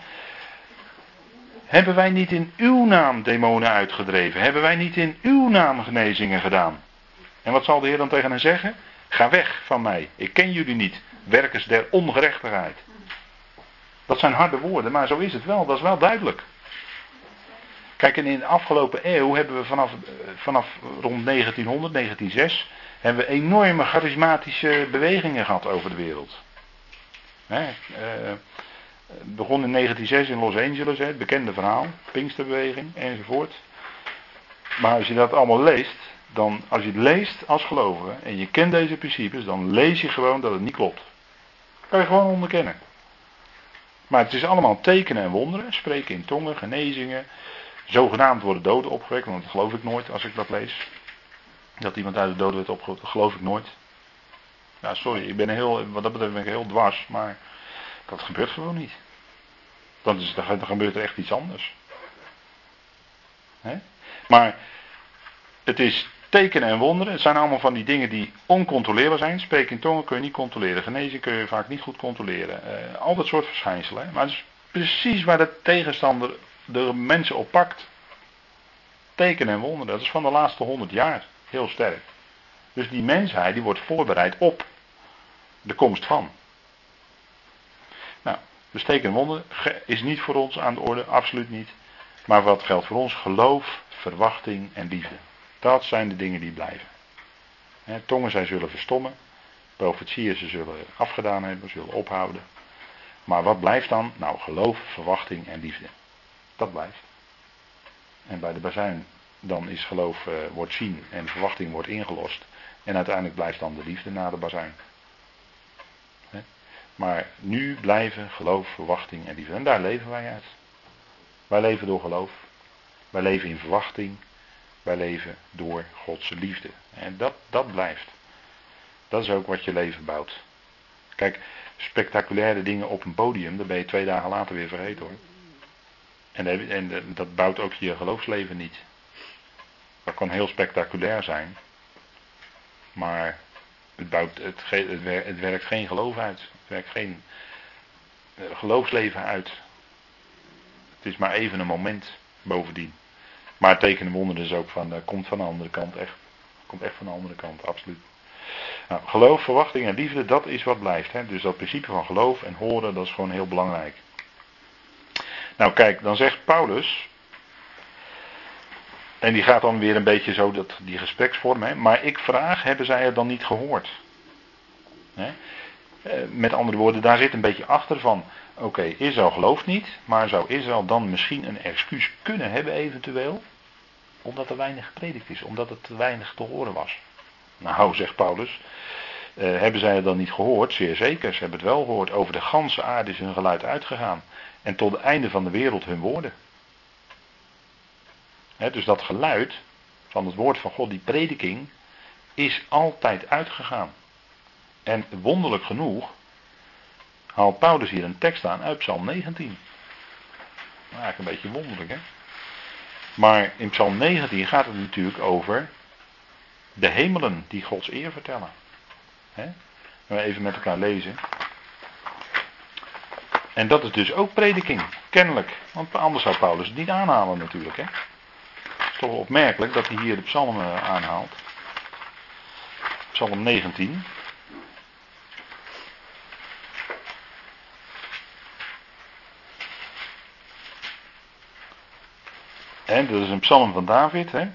Hebben wij niet in uw naam demonen uitgedreven? Hebben wij niet in uw naam genezingen gedaan? En wat zal de Heer dan tegen hen zeggen? Ga weg van mij, ik ken jullie niet, werkers der ongerechtigheid. Dat zijn harde woorden, maar zo is het wel, dat is wel duidelijk. Kijk, in de afgelopen eeuw hebben we vanaf, vanaf rond 1900, 1906, hebben we enorme charismatische bewegingen gehad over de wereld. Hè, eh, begon in 1906 in Los Angeles, het bekende verhaal, Pinksterbeweging enzovoort. Maar als je dat allemaal leest, dan als je het leest als gelovige en je kent deze principes, dan lees je gewoon dat het niet klopt. kan je gewoon onderkennen. Maar het is allemaal tekenen en wonderen, spreken in tongen, genezingen, zogenaamd worden doden opgewekt, want dat geloof ik nooit als ik dat lees. Dat iemand uit de doden werd dat geloof ik nooit. Ja, sorry, ik ben heel, wat dat betreft ben ik heel dwars, maar dat gebeurt gewoon niet. Dan, is, dan gebeurt er echt iets anders. Maar het is tekenen en wonderen. Het zijn allemaal van die dingen die oncontroleerbaar zijn. Spreken in tongen kun je niet controleren. Genezing kun je vaak niet goed controleren. Uh, al dat soort verschijnselen. Maar het is precies waar de tegenstander de mensen op pakt. Tekenen en wonderen. Dat is van de laatste honderd jaar. Heel sterk. Dus die mensheid die wordt voorbereid op de komst van. Nou, dus en wonderen is niet voor ons aan de orde. Absoluut niet. Maar wat geldt voor ons? Geloof, verwachting en liefde. Dat zijn de dingen die blijven. tongen zij zullen verstommen. Profetieën ze zullen afgedaan hebben, zullen ophouden. Maar wat blijft dan? Nou, geloof, verwachting en liefde. Dat blijft. En bij de bazuin, dan is geloof, uh, wordt zien en verwachting wordt ingelost. En uiteindelijk blijft dan de liefde na de bazuin. Maar nu blijven geloof, verwachting en liefde. En daar leven wij uit. Wij leven door geloof. Wij leven in verwachting. Wij leven door Gods liefde. En dat, dat blijft. Dat is ook wat je leven bouwt. Kijk, spectaculaire dingen op een podium, daar ben je twee dagen later weer vergeten hoor. En, en dat bouwt ook je geloofsleven niet. Dat kan heel spectaculair zijn. Maar het, bouwt, het, het, werkt geen geloof uit. Het werkt geen eh, geloofsleven uit. Het is maar even een moment bovendien. Maar tekenen wonderen is ook van, dat komt van de andere kant echt. Komt echt van de andere kant, absoluut. Nou, geloof, verwachting en liefde, dat is wat blijft. Hè? Dus dat principe van geloof en horen, dat is gewoon heel belangrijk. Nou kijk, dan zegt Paulus, en die gaat dan weer een beetje zo dat, die gespreksvorm, hè, maar ik vraag, hebben zij het dan niet gehoord? Hè? Eh, met andere woorden, daar zit een beetje achter van, oké, Israël gelooft niet, maar zou Israël dan misschien een excuus kunnen hebben eventueel? Omdat er weinig gepredikt is, omdat het te weinig te horen was. Nou, zegt Paulus, uh, hebben zij het dan niet gehoord? Zeer zeker, ze hebben het wel gehoord. Over de ganse aarde is hun geluid uitgegaan. En tot het einde van de wereld hun woorden. Dus dat geluid van het woord van God, die prediking, is altijd uitgegaan. En wonderlijk genoeg haalt Paulus hier een tekst aan uit Psalm 19. Nou, eigenlijk een beetje wonderlijk, hè? Maar in Psalm 19 gaat het natuurlijk over de hemelen die Gods eer vertellen. Even met elkaar lezen. En dat is dus ook prediking, kennelijk. Want anders zou Paulus het niet aanhalen natuurlijk. Hè? toch opmerkelijk dat hij hier de psalmen eh, aanhaalt. Psalm 19. En dat is een psalm van David. Hè?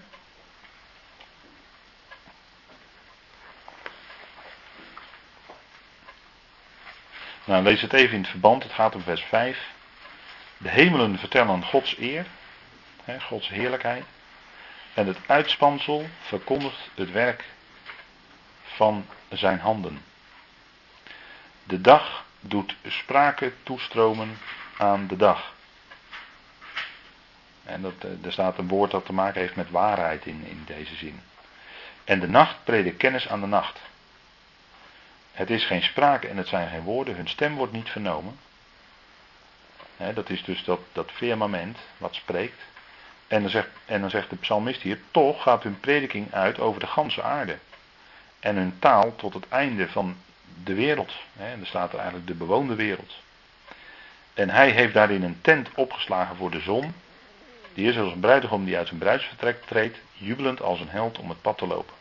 Nou, lees het even in het verband. Het gaat om vers 5. De hemelen vertellen Gods eer, hè, Gods heerlijkheid. En het uitspansel verkondigt het werk van zijn handen. De dag doet sprake toestromen aan de dag. En dat, eh, er staat een woord dat te maken heeft met waarheid in, in deze zin. En de nacht predikt kennis aan de nacht. Het is geen sprake en het zijn geen woorden, hun stem wordt niet vernomen. dat is dus dat, dat firmament wat spreekt. En dan, zegt, en dan zegt de psalmist hier, toch gaat hun prediking uit over de ganse aarde. En hun taal tot het einde van de wereld. en er staat er eigenlijk de bewoonde wereld. En hij heeft daarin een tent opgeslagen voor de zon. Die is als een bruidegom die uit zijn bruidsvertrek treedt, jubelend als een held om het pad te lopen.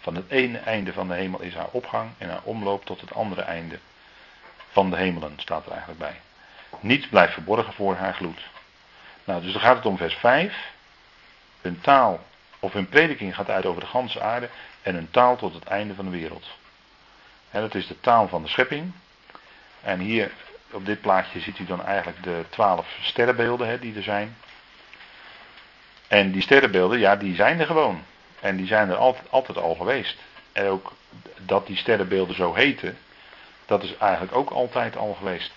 Van het ene einde van de hemel is haar opgang en haar omloop tot het andere einde van de hemelen, staat er eigenlijk bij. Niets blijft verborgen voor haar gloed. Nou, dus dan gaat het om vers 5. Hun taal, of hun prediking gaat uit over de ganse aarde en hun taal tot het einde van de wereld. Dat is de taal van de schepping. En hier op dit plaatje ziet u dan eigenlijk de twaalf sterrenbeelden hè, die er zijn. En die sterrenbeelden, ja, die zijn er gewoon. En die zijn er altijd, altijd al geweest. En ook dat die sterrenbeelden zo heten, dat is eigenlijk ook altijd al geweest.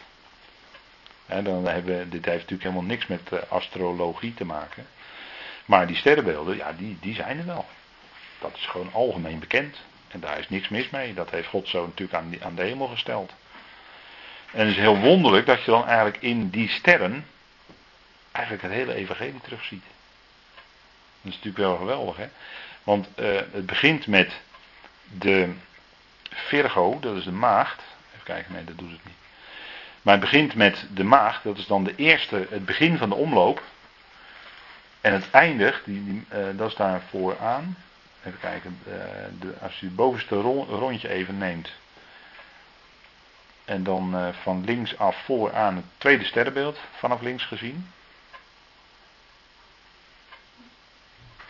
Dan hebben, dit heeft natuurlijk helemaal niks met eh, astrologie te maken. Maar die sterrenbeelden, ja, die, die zijn er wel. Dat is gewoon algemeen bekend. En daar is niks mis mee. Dat heeft God zo natuurlijk aan, aan de hemel gesteld. En het is heel wonderlijk dat je dan eigenlijk in die sterren eigenlijk het hele evangelie terugziet. Dat is natuurlijk wel geweldig, hè? Want uh, het begint met de Virgo, dat is de maagd. Even kijken, nee, dat doet het niet. Maar het begint met de maagd, dat is dan de eerste, het begin van de omloop. En het eindigt, die, uh, dat is daar vooraan. Even kijken, uh, de, als u het bovenste rondje even neemt. En dan van links af vooraan het tweede sterrenbeeld, vanaf links gezien.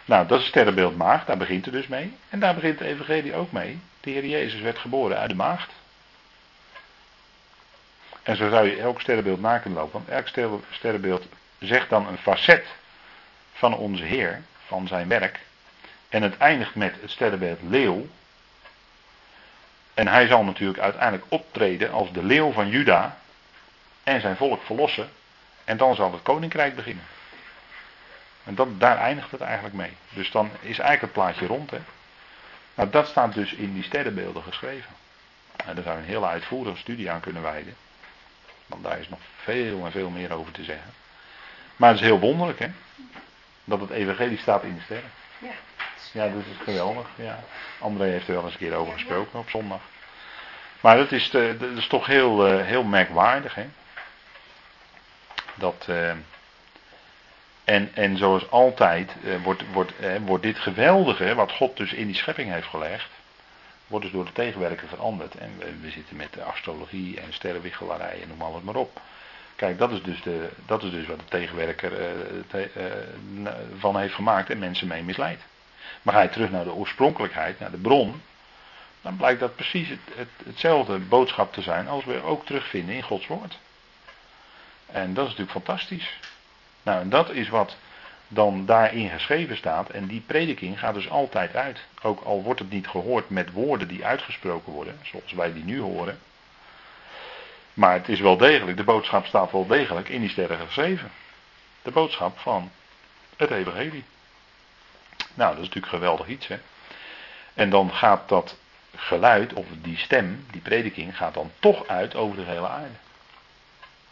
Nou, dat is het sterrenbeeld maagd, daar begint het dus mee. En daar begint de evangelie ook mee. De Heer Jezus werd geboren uit de maagd. En zo zou je elk sterrenbeeld na kunnen lopen. Want elk sterrenbeeld zegt dan een facet van onze Heer, van zijn werk. En het eindigt met het sterrenbeeld leeuw. En hij zal natuurlijk uiteindelijk optreden als de leeuw van Juda. En zijn volk verlossen. En dan zal het koninkrijk beginnen. En dat, daar eindigt het eigenlijk mee. Dus dan is eigenlijk het plaatje rond. Hè? Nou, dat staat dus in die sterrenbeelden geschreven. En daar zou je een hele uitvoerige studie aan kunnen wijden. Want daar is nog veel en veel meer over te zeggen. Maar het is heel wonderlijk, hè? Dat het evangelie staat in de sterren. Ja, ja dat is geweldig. Ja. André heeft er wel eens een keer over gesproken op zondag. Maar dat is, eh, dat is toch heel, eh, heel merkwaardig, hè? Dat. Uh, en, en zoals altijd eh, wordt, wordt, eh, wordt dit geweldige, wat God dus in die schepping heeft gelegd, wordt dus door de tegenwerker veranderd. En we, zitten met de astrologie en sterrenwichelarij en noem alles maar op. Kijk, dat is dus, de, dat is dus wat de tegenwerker eh, eh, van heeft gemaakt en mensen mee misleidt. Maar ga je terug naar de oorspronkelijkheid, naar de bron, dan blijkt dat precies het, het, hetzelfde boodschap te zijn als we ook terugvinden in Gods woord. En dat is natuurlijk fantastisch. Nou, en dat is wat dan daarin geschreven staat. En die prediking gaat dus altijd uit. Ook al wordt het niet gehoord met woorden die uitgesproken worden, zoals wij die nu horen. Maar het is wel degelijk, de boodschap staat wel degelijk in die sterren geschreven. De boodschap van het Evangelie. Nou, dat is natuurlijk geweldig iets, hè. En dan gaat dat geluid, of die stem, die prediking, gaat dan toch uit over de hele aarde.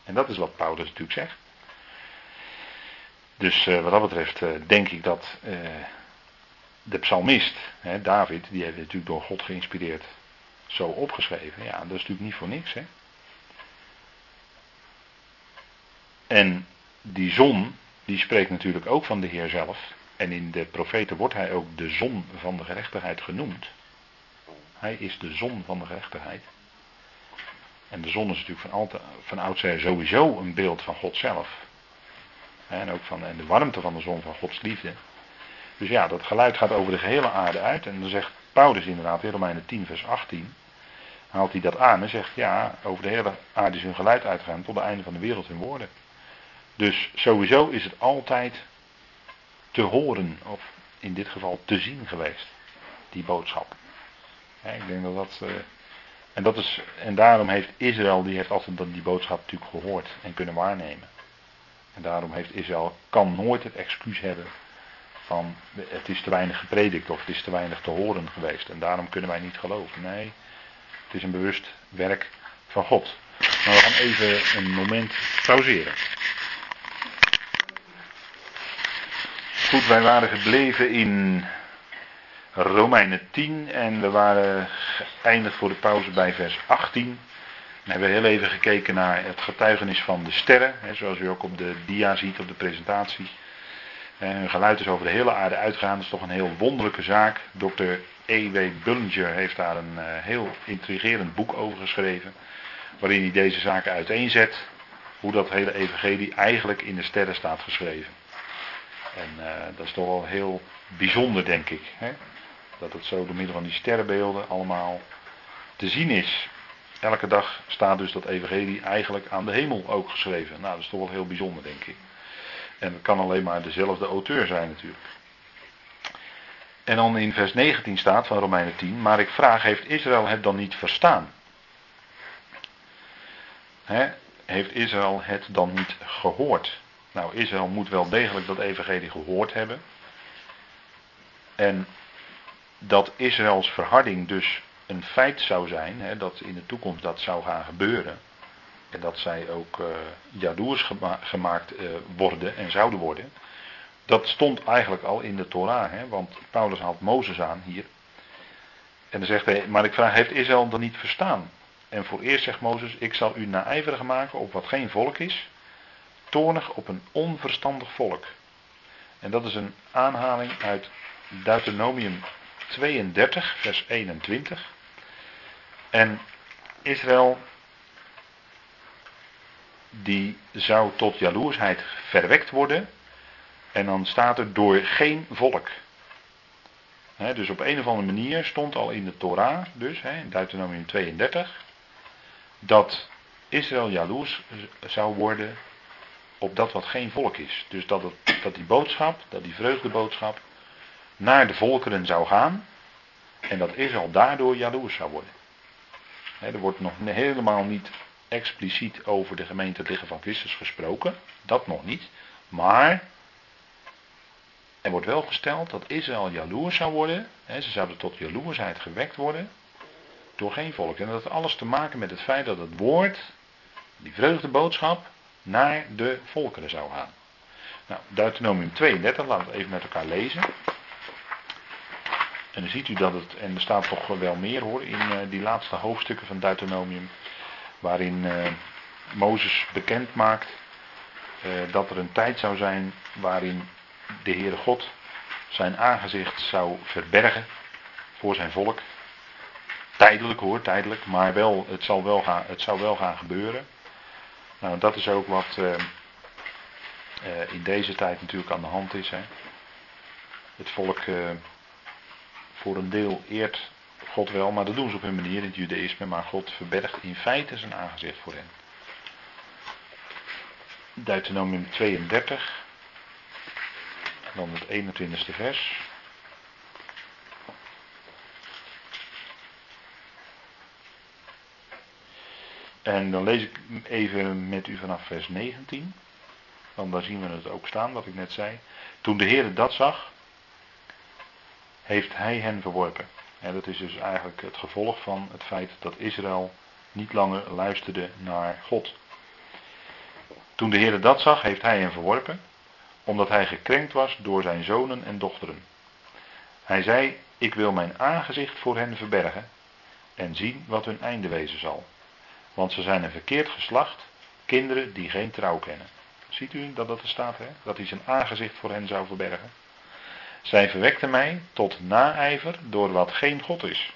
En dat is wat Paulus natuurlijk zegt. Dus uh, wat dat betreft uh, denk ik dat uh, de psalmist, hè, David, die heeft natuurlijk door God geïnspireerd zo opgeschreven. Ja, dat is natuurlijk niet voor niks. Hè? En die zon, die spreekt natuurlijk ook van de Heer zelf. En in de profeten wordt hij ook de zon van de gerechtigheid genoemd. Hij is de zon van de gerechtigheid. En de zon is natuurlijk van, altijd, van oudsher sowieso een beeld van God zelf. En ook van en de warmte van de zon van Gods liefde. Dus ja, dat geluid gaat over de gehele aarde uit. En dan zegt Paulus inderdaad in Romeinen 10, vers 18. haalt hij dat aan en zegt, ja, over de hele aarde is hun geluid uitgegaan tot het einde van de wereld hun woorden. Dus sowieso is het altijd te horen, of in dit geval te zien geweest, die boodschap. ik denk dat dat. Uh, en, dat is, en daarom heeft Israël, die heeft altijd die boodschap natuurlijk gehoord en kunnen waarnemen. En daarom heeft Israël, kan nooit het excuus hebben van het is te weinig gepredikt of het is te weinig te horen geweest. En daarom kunnen wij niet geloven. Nee, het is een bewust werk van God. Maar we gaan even een moment pauzeren. Goed, wij waren gebleven in Romeinen 10 en we waren geëindigd voor de pauze bij vers 18. We hebben heel even gekeken naar het getuigenis van de sterren, hè, zoals u ook op de dia ziet, op de presentatie. En hun geluid is over de hele aarde uitgegaan, dat is toch een heel wonderlijke zaak. Dr. E.W. Bullinger heeft daar een uh, heel intrigerend boek over geschreven, waarin hij deze zaken uiteenzet, hoe dat hele evangelie eigenlijk in de sterren staat geschreven. En uh, dat is toch wel heel bijzonder, denk ik. Hè? Dat het zo door middel van die sterrenbeelden allemaal te zien is. Elke dag staat dus dat evangelie eigenlijk aan de hemel ook geschreven. Nou, dat is toch wel heel bijzonder, denk ik. En het kan alleen maar dezelfde auteur zijn natuurlijk. En dan in vers 19 staat van Romeinen 10, maar ik vraag, heeft Israël het dan niet verstaan? heeft Israël het dan niet gehoord? Nou, Israël moet wel degelijk dat evangelie gehoord hebben. En dat Israëls verharding dus een feit zou zijn, hè, dat in de toekomst dat zou gaan gebeuren. En dat zij ook uh, jaloers gemaakt uh, worden en zouden worden. Dat stond eigenlijk al in de Torah, hè, want Paulus haalt Mozes aan hier. En dan zegt hij, maar ik vraag, heeft Israël dan niet verstaan? En voor eerst zegt Mozes, ik zal u naijverig maken op wat geen volk is, toornig op een onverstandig volk. En dat is een aanhaling uit Deuteronomium 32, vers 21. En Israël, die zou tot jaloersheid verwekt worden. En dan staat er door geen volk. dus op een of andere manier stond al in de Torah, dus in Deuteronomium 32, dat Israël jaloers zou worden op dat wat geen volk is. Dus dat, dat die boodschap, dat die vreugdeboodschap, naar de volkeren zou gaan. En dat Israël daardoor jaloers zou worden. Er wordt nog helemaal niet expliciet over de gemeente liggen van Christus gesproken. Dat nog niet. Maar er wordt wel gesteld dat Israël jaloers zou worden. ze zouden tot jaloersheid gewekt worden. Door geen volk. En dat heeft alles te maken met het feit dat het woord, die vreugdeboodschap, naar de volkeren zou gaan. Nou, Deuteronomium 32, laten we even met elkaar lezen. En dan ziet u dat het, en er staat toch wel meer hoor, in uh, die laatste hoofdstukken van Deuteronomium, waarin uh, Mozes bekend maakt uh, dat er een tijd zou zijn waarin de Heere God zijn aangezicht zou verbergen voor zijn volk. Tijdelijk hoor, tijdelijk, maar wel, het, zal wel gaan, het zou wel gaan gebeuren. Nou, dat is ook wat in deze tijd natuurlijk aan de hand is. Hè. Het volk voor een deel eert God wel, maar dat doen ze op hun manier in het judaïsme, maar God verbergt in feite zijn aangezicht voor hen. Deuteronomium 32, en dan het 21ste vers. En dan lees ik even met u vanaf vers 19. Want daar zien we het ook staan, wat ik net zei. Toen de Heer dat zag, heeft hij hen verworpen. En dat is dus eigenlijk het gevolg van het feit dat Israël niet langer luisterde naar God. Toen de Heer dat zag, heeft hij hen verworpen, omdat hij gekrenkt was door zijn zonen en dochteren. Hij zei: Ik wil mijn aangezicht voor hen verbergen en zien wat hun einde wezen zal. Want ze zijn een verkeerd geslacht, kinderen die geen trouw kennen. Ziet u dat dat er staat, hè? Dat hij zijn aangezicht voor hen zou verbergen. Zij verwekten mij tot naijver door wat geen God is.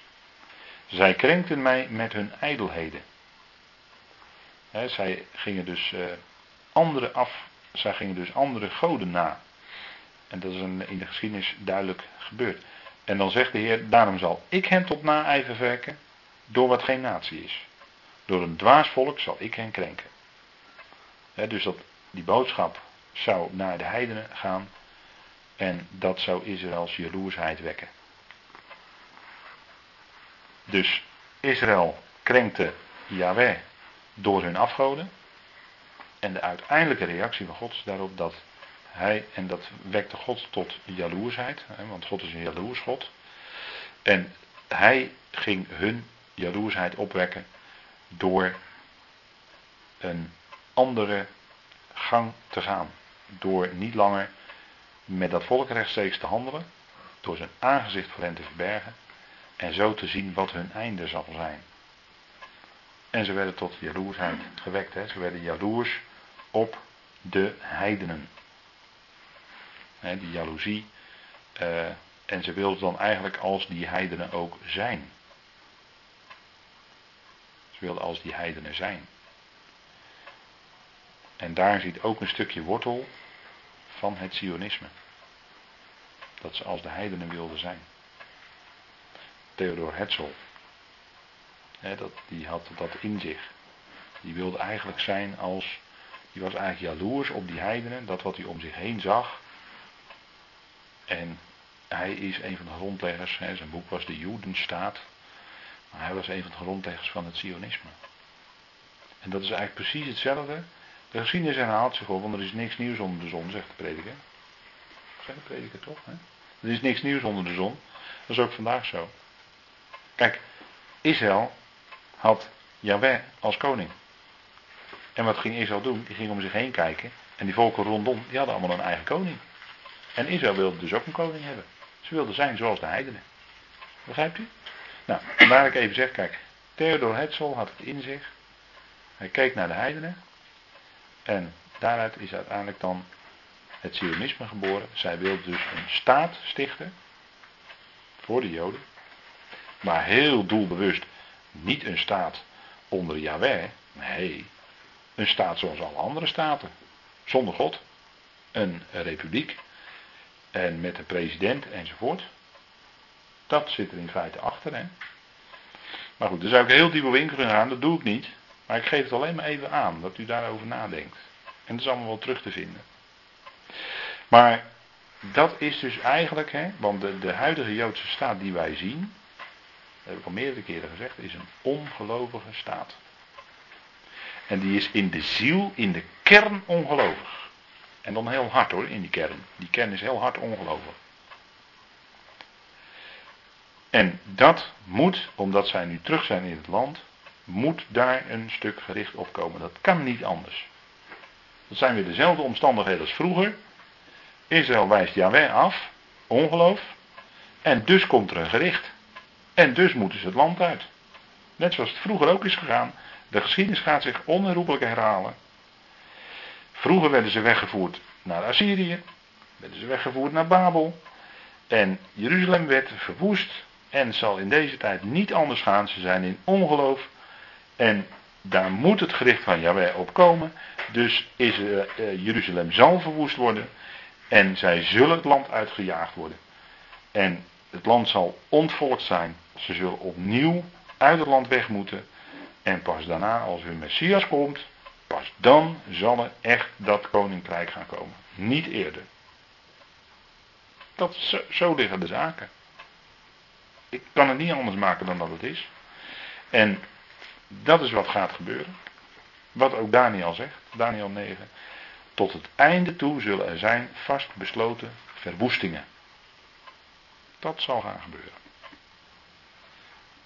Zij krenkten mij met hun ijdelheden. zij gingen dus uh, andere af, zij gingen dus andere goden na. En dat is in de geschiedenis duidelijk gebeurd. En dan zegt de Heer, daarom zal ik hen tot naijver verwekken door wat geen natie is. Door een dwaas volk zal ik hen krenken. dus die boodschap zou naar de heidenen gaan. En dat zou Israëls jaloersheid wekken. Dus Israël krenkte Yahweh door hun afgoden. En de uiteindelijke reactie van God is daarop dat hij, en dat wekte God tot jaloersheid, want God is een jaloers God. En hij ging hun jaloersheid opwekken door een andere gang te gaan. Door niet langer met dat volk rechtstreeks te handelen, door zijn aangezicht voor hen te verbergen en zo te zien wat hun einde zal zijn. En ze werden tot jaloersheid gewekt. Hè? Ze werden jaloers op de heidenen. Hè, die jaloezie. Uh, en ze wilden dan eigenlijk als die heidenen ook zijn. Ze wilden als die heidenen zijn. En daar zit ook een stukje wortel van het Sionisme. Dat ze als de heidenen wilden zijn. Theodor Hetzel. dat, die had dat in zich. Die wilde eigenlijk zijn als. Die was eigenlijk jaloers op die heidenen, dat wat hij om zich heen zag. En hij is een van de grondleggers, zijn boek was de Jodenstaat. Maar hij was een van de grondleggers van het Sionisme. En dat is eigenlijk precies hetzelfde. De geschiedenis herhaalt zich op, want er is niks nieuws onder de zon, zegt de prediker. Zegt de prediker toch? Hè? Er is niks nieuws onder de zon. Dat is ook vandaag zo. Kijk, Israël had Yahweh als koning. En wat ging Israël doen? Die ging om zich heen kijken. En die volken rondom, die hadden allemaal een eigen koning. En Israël wilde dus ook een koning hebben. Ze wilden zijn zoals de heidenen. Begrijpt u? Nou, waar ik even zeg, kijk, Theodor Hetzel had het in zich. Hij keek naar de heidenen. En daaruit is uiteindelijk dan het Zionisme geboren. Zij wilde dus een staat stichten. Voor de Joden. Maar heel doelbewust niet een staat onder Yahweh. Nee, een staat zoals alle andere staten. Zonder God. Een republiek. En met een president enzovoort. Dat zit er in feite achter. Hè? Maar goed, daar zou ik heel diep op in kunnen gaan. Dat doe ik niet. Maar ik geef het alleen maar even aan. Dat u daarover nadenkt. En dat is allemaal wel terug te vinden. Maar dat is dus eigenlijk, hè, want de, de huidige Joodse staat die wij zien, dat heb ik al meerdere keren gezegd, is een ongelovige staat. En die is in de ziel, in de kern ongelovig. En dan heel hard hoor, in die kern. Die kern is heel hard ongelovig. En dat moet, omdat zij nu terug zijn in het land, moet daar een stuk gericht op komen. Dat kan niet anders. Dat zijn weer dezelfde omstandigheden als vroeger. Israël wijst Yahweh af, ongeloof. En dus komt er een gericht. En dus moeten ze het land uit. Net zoals het vroeger ook is gegaan. De geschiedenis gaat zich onherroepelijk herhalen. Vroeger werden ze weggevoerd naar Assyrië, werden ze weggevoerd naar Babel. En Jeruzalem werd verwoest en zal in deze tijd niet anders gaan. Ze zijn in ongeloof en daar moet het gericht van Yahweh op komen. Dus is, uh, Jeruzalem zal verwoest worden en zij zullen het land uitgejaagd worden. En het land zal ontvolkt zijn. Ze zullen opnieuw uit het land weg moeten. En pas daarna, als hun Messias komt, Pas dan zal er echt dat koninkrijk gaan komen. Niet eerder. Dat, zo, zo liggen de zaken. Ik kan het niet anders maken dan dat het is. En dat is wat gaat gebeuren. Wat ook Daniel zegt, Daniel 9. Tot het einde toe zullen er zijn vastbesloten verwoestingen. Dat zal gaan gebeuren.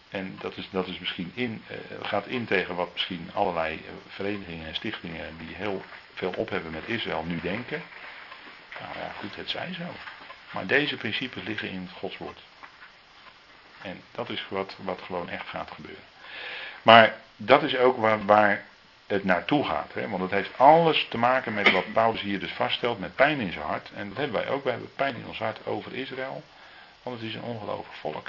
En dat is, dat is misschien in, uh, gaat in tegen wat misschien allerlei uh, verenigingen en stichtingen die heel veel op hebben met Israël nu denken. Nou ja, goed, het zij zo. Maar deze principes liggen in het godswoord. En dat is wat, wat gewoon echt gaat gebeuren. Maar dat is ook waar, waar het naartoe gaat. Hè? Want het heeft alles te maken met wat Paulus hier dus vaststelt met pijn in zijn hart. En dat hebben wij ook. Wij hebben pijn in ons hart over Israël. Want het is een ongelovig volk.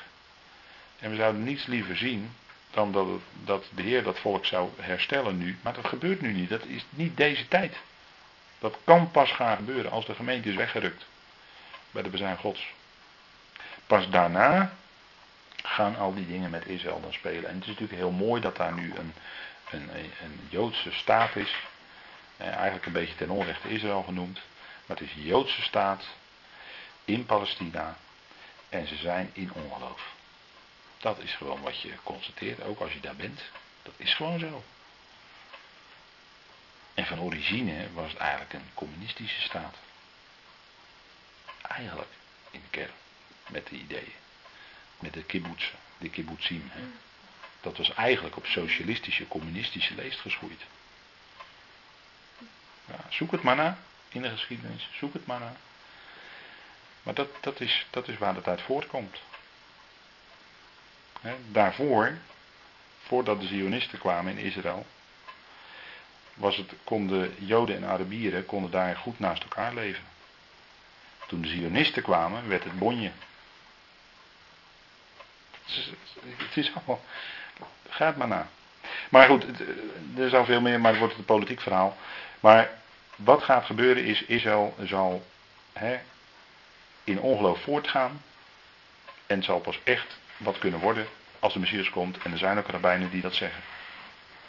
En we zouden niets liever zien dan dat, dat de Heer dat volk zou herstellen nu. Maar dat gebeurt nu niet. Dat is niet deze tijd. Dat kan pas gaan gebeuren als de gemeente is weggerukt bij de bezuin Gods. Pas daarna gaan al die dingen met Israël dan spelen. En het is natuurlijk heel mooi dat daar nu een, een, een Joodse staat is. eigenlijk een beetje ten onrechte Israël genoemd. Maar het is een Joodse staat in Palestina. En ze zijn in ongeloof. Dat is gewoon wat je constateert, ook als je daar bent. Dat is gewoon zo. En van origine was het eigenlijk een communistische staat. Eigenlijk, in de kern, met de ideeën. Met de kibbutzen, de kibbutzim. Hè. Dat was eigenlijk op socialistische, communistische leest geschoeid. Ja, zoek het maar na in de geschiedenis. Zoek het maar na. Maar dat, dat, is, dat is waar het uit voortkomt. daarvoor, voordat de Zionisten kwamen in Israël, was het, konden Joden en Arabieren konden daar goed naast elkaar leven. Toen de Zionisten kwamen, werd het bonje. Het is, het allemaal. Gaat maar na. Maar goed, er zou veel meer, maar het wordt een politiek verhaal. Maar wat gaat gebeuren is, Israël zal hè, in ongeloof voortgaan. En zal pas echt wat kunnen worden als de Messias komt. En er zijn ook rabbijnen die dat zeggen.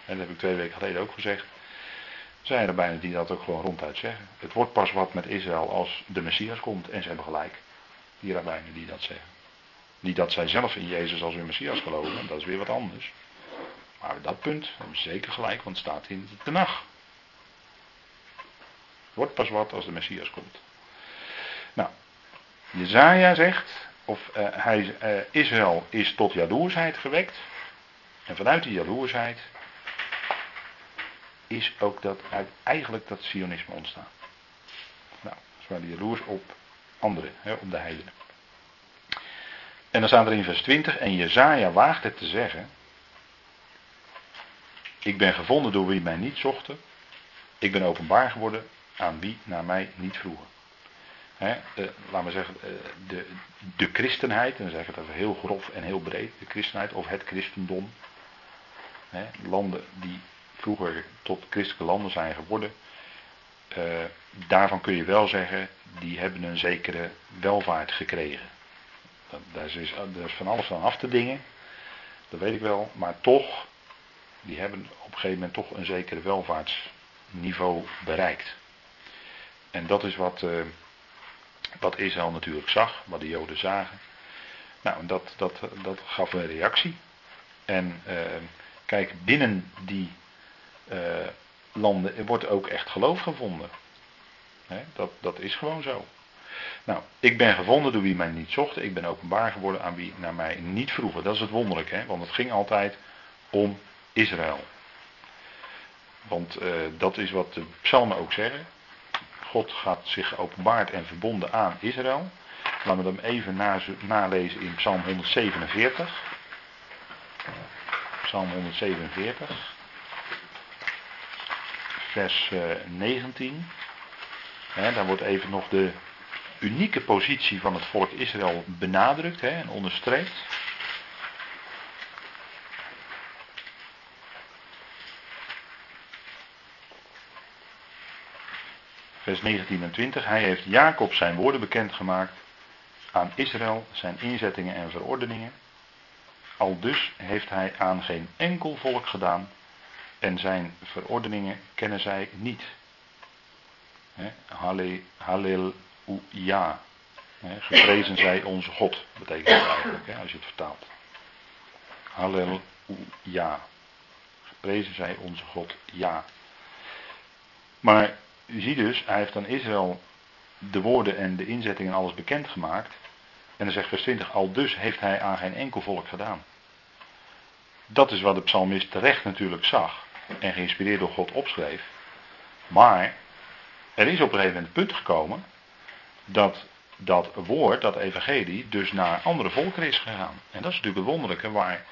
En dat heb ik twee weken geleden ook gezegd. Er zijn rabbijnen die dat ook gewoon ronduit zeggen. Het wordt pas wat met Israël als de Messias komt. En ze hebben gelijk. Die rabbijnen die dat zeggen. Niet dat zij zelf in Jezus als hun Messias geloven. Dat is weer wat anders. Maar dat punt hebben ze zeker gelijk. Want het staat in de nacht. Wordt pas wat als de Messias komt. Nou, Jezaja zegt, of uh, hij, uh, Israël is tot jaloersheid gewekt. En vanuit die jaloersheid is ook dat eigenlijk dat sionisme ontstaan. Nou, ze waren jaloers op anderen, hè, op de heidenen. En dan staat er in vers 20, en Jezaja waagt het te zeggen, ik ben gevonden door wie mij niet zochten, ik ben openbaar geworden aan wie naar mij niet vroegen. Uh, laten we zeggen, uh, de, de christenheid, en dan zeg ik het even heel grof en heel breed, de christenheid of het christendom. Landen die vroeger tot christelijke landen zijn geworden, uh, daarvan kun je wel zeggen, die hebben een zekere welvaart gekregen. Daar, is, van alles van af te dingen, dat weet ik wel, maar toch, die hebben op een gegeven moment toch een zekere welvaartsniveau bereikt. En dat is wat, uh, wat Israël natuurlijk zag, wat de Joden zagen. Nou, dat, dat, dat gaf een reactie. En uh, kijk, binnen die uh, landen wordt ook echt geloof gevonden. Dat, dat is gewoon zo. Nou, ik ben gevonden door wie mij niet zocht. Ik ben openbaar geworden aan wie naar mij niet vroegen. Dat is het wonderlijke, hè? want het ging altijd om Israël. Want uh, dat is wat de psalmen ook zeggen. God gaat zich openbaard en verbonden aan Israël. Laten we hem even nalezen in Psalm 147. Psalm 147. Vers 19. He, daar wordt even nog de unieke positie van het volk Israël benadrukt he, en onderstreept. vers 19 en 20. Hij heeft Jacob zijn woorden bekendgemaakt, aan Israël zijn inzettingen en verordeningen. Al dus heeft hij aan geen enkel volk gedaan en zijn verordeningen kennen zij niet. Halleluja. Geprezen zij onze God, betekent dat eigenlijk, als je het vertaalt. Halleluja. Geprezen zij onze God, ja. Maar u ziet dus, hij heeft aan Israël de woorden en de inzetting en alles bekendgemaakt. En dan zegt vers 20, al dus heeft hij aan geen enkel volk gedaan. Dat is wat de psalmist terecht natuurlijk zag en geïnspireerd door God opschreef. Maar er is op een gegeven moment punt gekomen dat dat woord, dat evangelie, dus naar andere volkeren is gegaan. En dat is natuurlijk het wonderlijke waar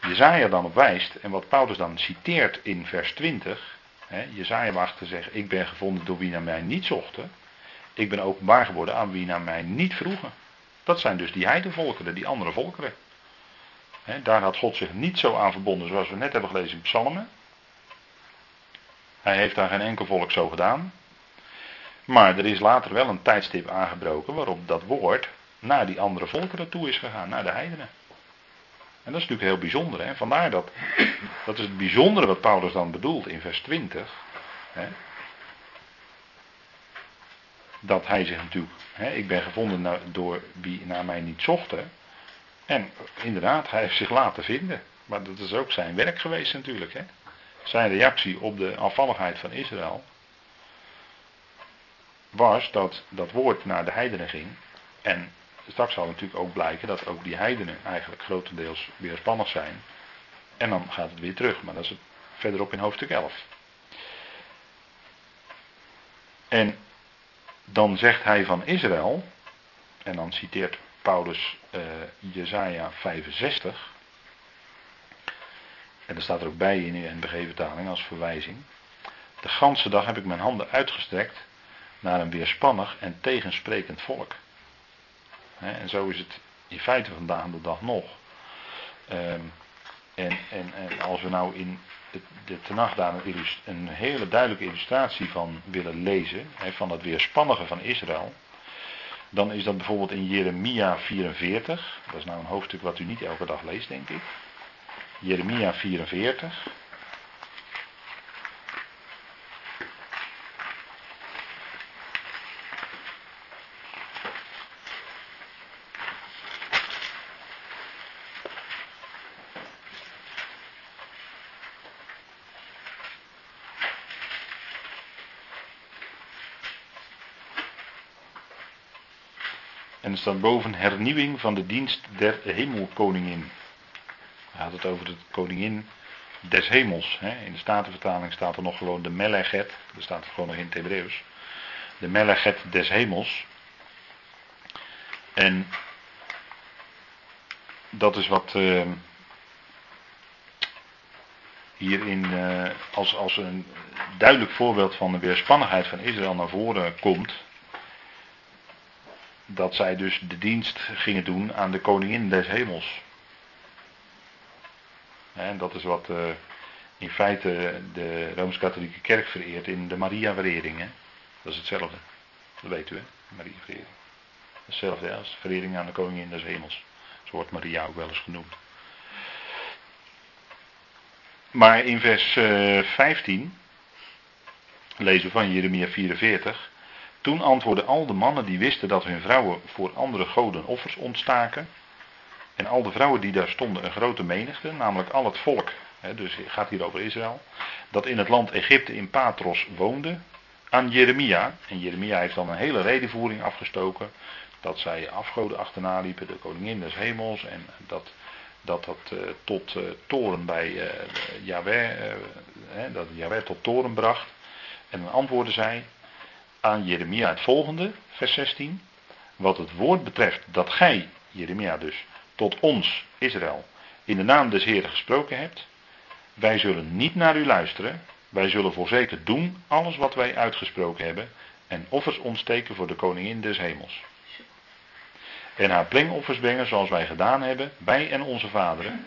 Jezaja dan op wijst en wat Paulus dan citeert in vers 20. He, Jezaja wacht te zeggen, ik ben gevonden door wie naar mij niet zochten. Ik ben openbaar geworden aan wie naar mij niet vroegen. Dat zijn dus die heidenvolkeren, die andere volkeren. daar had God zich niet zo aan verbonden zoals we net hebben gelezen in Psalmen. Hij heeft daar geen enkel volk zo gedaan. Maar er is later wel een tijdstip aangebroken waarop dat woord naar die andere volkeren toe is gegaan, naar de heidenen. En dat is natuurlijk heel bijzonder. Hè? Vandaar dat, dat is het bijzondere wat Paulus dan bedoelt in vers 20. Hè? Dat hij zich natuurlijk, hè, ik ben gevonden door wie naar mij niet zochten. En inderdaad, hij heeft zich laten vinden. Maar dat is ook zijn werk geweest natuurlijk. Hè? Zijn reactie op de afvalligheid van Israël was dat dat woord naar de heidenen ging. En straks zal natuurlijk ook blijken dat ook die heidenen eigenlijk grotendeels weerspannig zijn. En dan gaat het weer terug, maar dat is verderop in hoofdstuk 11. En dan zegt hij van Israël, en dan citeert Paulus uh, Jezaja 65. En er staat er ook bij in de NBG-vertaling als verwijzing. De ganse dag heb ik mijn handen uitgestrekt naar een weerspannig en tegensprekend volk. en zo is het in feite vandaag de dag nog. Ehm, en, en, en, als we nou in de, Tenach daar een, hele duidelijke illustratie van willen lezen, van het weerspannige van Israël, dan is dat bijvoorbeeld in Jeremia 44. Dat is nou een hoofdstuk wat u niet elke dag leest, denk ik. Jeremia 44. En er staat boven hernieuwing van de dienst der hemelkoningin. Hij had het over de koningin des hemels. Hè. In de Statenvertaling staat er nog gewoon de Melechet. Dat staat er gewoon nog in het Hebreeuws. De Melechet des hemels. En dat is wat uh, hierin uh, als, als een duidelijk voorbeeld van de weerspannigheid van Israël naar voren komt dat zij dus de dienst gingen doen aan de koningin des hemels. En dat is wat uh, in feite de Rooms-Katholieke Kerk vereert in de Maria-verering. Dat is hetzelfde. Dat weet u, hè? Maria-verering. Hetzelfde als verering aan de koningin des hemels. Zo wordt Maria ook wel eens genoemd. Maar in vers uh, eh, 15 lezen we van Jeremia 44. Toen antwoordden al de mannen die wisten dat hun vrouwen voor andere goden offers ontstaken. En al de vrouwen die daar stonden, een grote menigte, namelijk al het volk, hè, dus het gaat hier over Israël, dat in het land Egypte in Patros woonde, aan Jeremia. En Jeremia heeft dan een hele redenvoering afgestoken, dat zij afgoden achterna liepen, de koningin des hemels, en dat dat, dat uh, tot uh, toren bij uh, Yahweh, dat Yahweh tot toren bracht. En dan antwoordde zij, aan Jeremia het volgende, vers 16. Wat het woord betreft dat gij, Jeremia dus, tot ons, Israël, in de naam des Heeren gesproken hebt. Wij zullen niet naar u luisteren. Wij zullen voorzeker doen alles wat wij uitgesproken hebben. En offers ontsteken voor de koningin des hemels. En haar plengoffers brengen zoals wij gedaan hebben, wij en onze vaderen.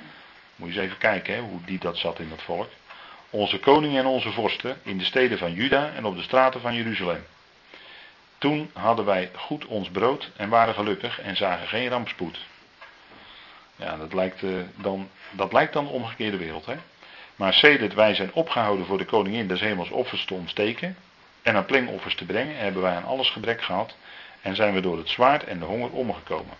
Moet je eens even kijken hè, hoe die dat zat in dat volk. Onze koningen en onze vorsten in de steden van Juda en op de straten van Jeruzalem. Toen hadden wij goed ons brood en waren gelukkig en zagen geen rampspoed. Ja, dat lijkt, uh, dan, dat lijkt dan de omgekeerde wereld. Hè? Maar sedert wij zijn opgehouden voor de koningin des hemels offers te ontsteken en haar plengoffers te brengen, hebben wij aan alles gebrek gehad en zijn we door het zwaard en de honger omgekomen.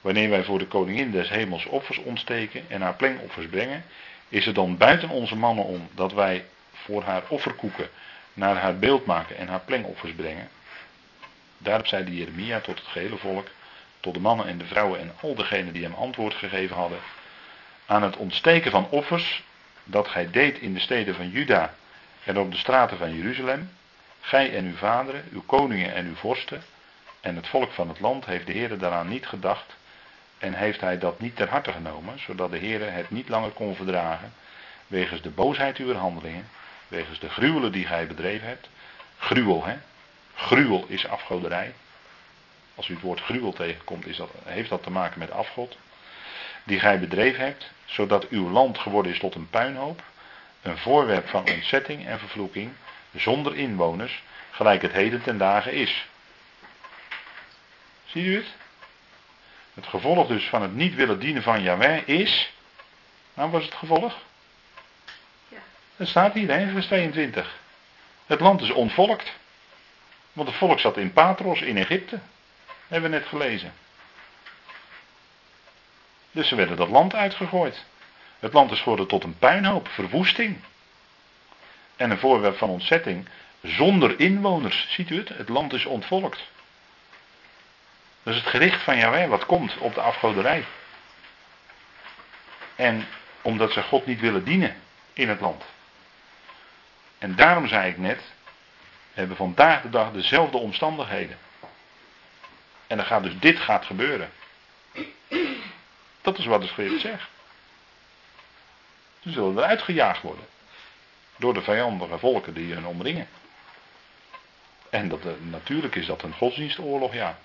Wanneer wij voor de koningin des hemels offers ontsteken en haar plengoffers brengen, is het dan buiten onze mannen om dat wij voor haar offerkoeken naar haar beeld maken en haar plengoffers brengen. Daarop zei de Jeremia tot het gehele volk, tot de mannen en de vrouwen en al degenen die hem antwoord gegeven hadden, aan het ontsteken van offers dat gij deed in de steden van Juda en op de straten van Jeruzalem, gij en uw vaderen, uw koningen en uw vorsten en het volk van het land heeft de Heer daaraan niet gedacht en heeft hij dat niet ter harte genomen, zodat de Heer het niet langer kon verdragen, wegens de boosheid uw handelingen, wegens de gruwelen die gij bedreven hebt, gruwel hè, Gruwel is afgoderij. Als u het woord gruwel tegenkomt, is dat, heeft dat te maken met afgod. Die gij bedreven hebt, zodat uw land geworden is tot een puinhoop. Een voorwerp van ontzetting en vervloeking, zonder inwoners, gelijk het heden ten dagen is. Ziet u het? Het gevolg dus van het niet willen dienen van Yahweh is. Nou, was het gevolg? Ja. Dat staat hier, hè, vers 22. Het land is ontvolkt. Want het volk zat in Patros in Egypte. Hebben we net gelezen. Dus ze werden dat land uitgegooid. Het land is geworden tot een puinhoop, verwoesting. En een voorwerp van ontzetting. Zonder inwoners, ziet u het? Het land is ontvolkt. Dat is het gericht van Yahweh wat komt op de afgoderij. En omdat ze God niet willen dienen in het land. En daarom zei ik net, hebben vandaag de dag dezelfde omstandigheden. En dan gaat dus dit gaat gebeuren. Dat is wat de schrift zegt. Ze zullen eruit gejaagd worden. Door de vijandige volken die hun omringen. En dat, natuurlijk is dat een godsdienstoorlog, ja.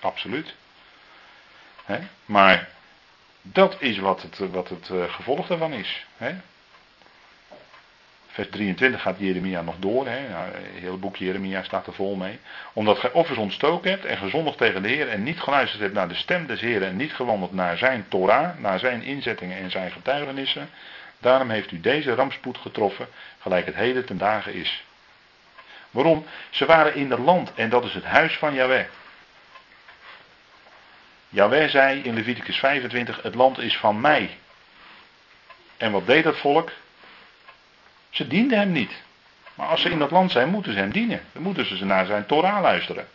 Absoluut. Maar dat is wat het, wat het eh, gevolg daarvan is. Vers 23 gaat Jeremia nog door. Hè. Het hele boek Jeremia staat er vol mee. Omdat gij offers ontstoken hebt en gezondigd tegen de Heer en niet geluisterd hebt naar de stem des Heeren en niet gewandeld naar zijn Torah, naar zijn inzettingen en zijn getuigenissen. Daarom heeft u deze rampspoed getroffen, gelijk het heden ten dagen is. Waarom? Ze waren in het land en dat is het huis van Yahweh. Yahweh zei in Leviticus 25, het land is van mij. En wat deed dat volk? Ze dienden hem niet. Maar als ze in dat land zijn, moeten ze hem dienen. Dan moeten ze naar zijn Torah luisteren.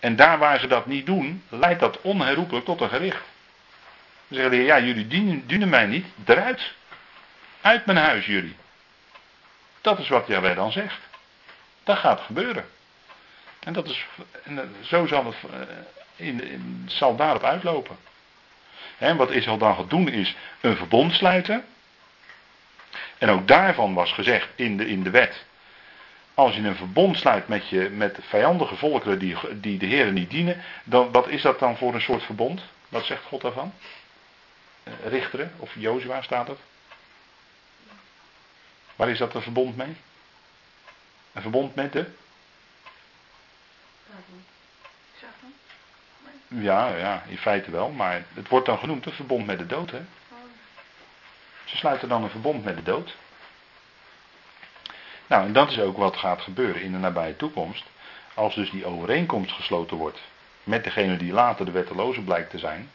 En daar waar ze dat niet doen, leidt dat onherroepelijk tot een gericht. Dan zeggen ja, jullie dienen, mij niet, eruit. Uit mijn huis, jullie. Dat is wat Jaweh dan zegt. Dat gaat gebeuren. En dat is, en zo zal het, eh, in, in, zal daarop uitlopen. En wat Israël dan gaat doen is een verbond sluiten. En ook daarvan was gezegd in de, in de wet. Als je een verbond sluit met, je, met vijandige volkeren die, die de heren niet dienen, dan, wat is dat dan voor een soort verbond? Wat zegt God daarvan? Eh, richteren, of Jozua staat het. Waar is dat een verbond mee? Een verbond met de? Ja, ja, in feite wel, maar het wordt dan genoemd een verbond met de dood, hè? Ze sluiten dan een verbond met de dood. Nou, en dat is ook wat gaat gebeuren in de nabije toekomst. Als dus die overeenkomst gesloten wordt met degene die later de wetteloze blijkt te zijn,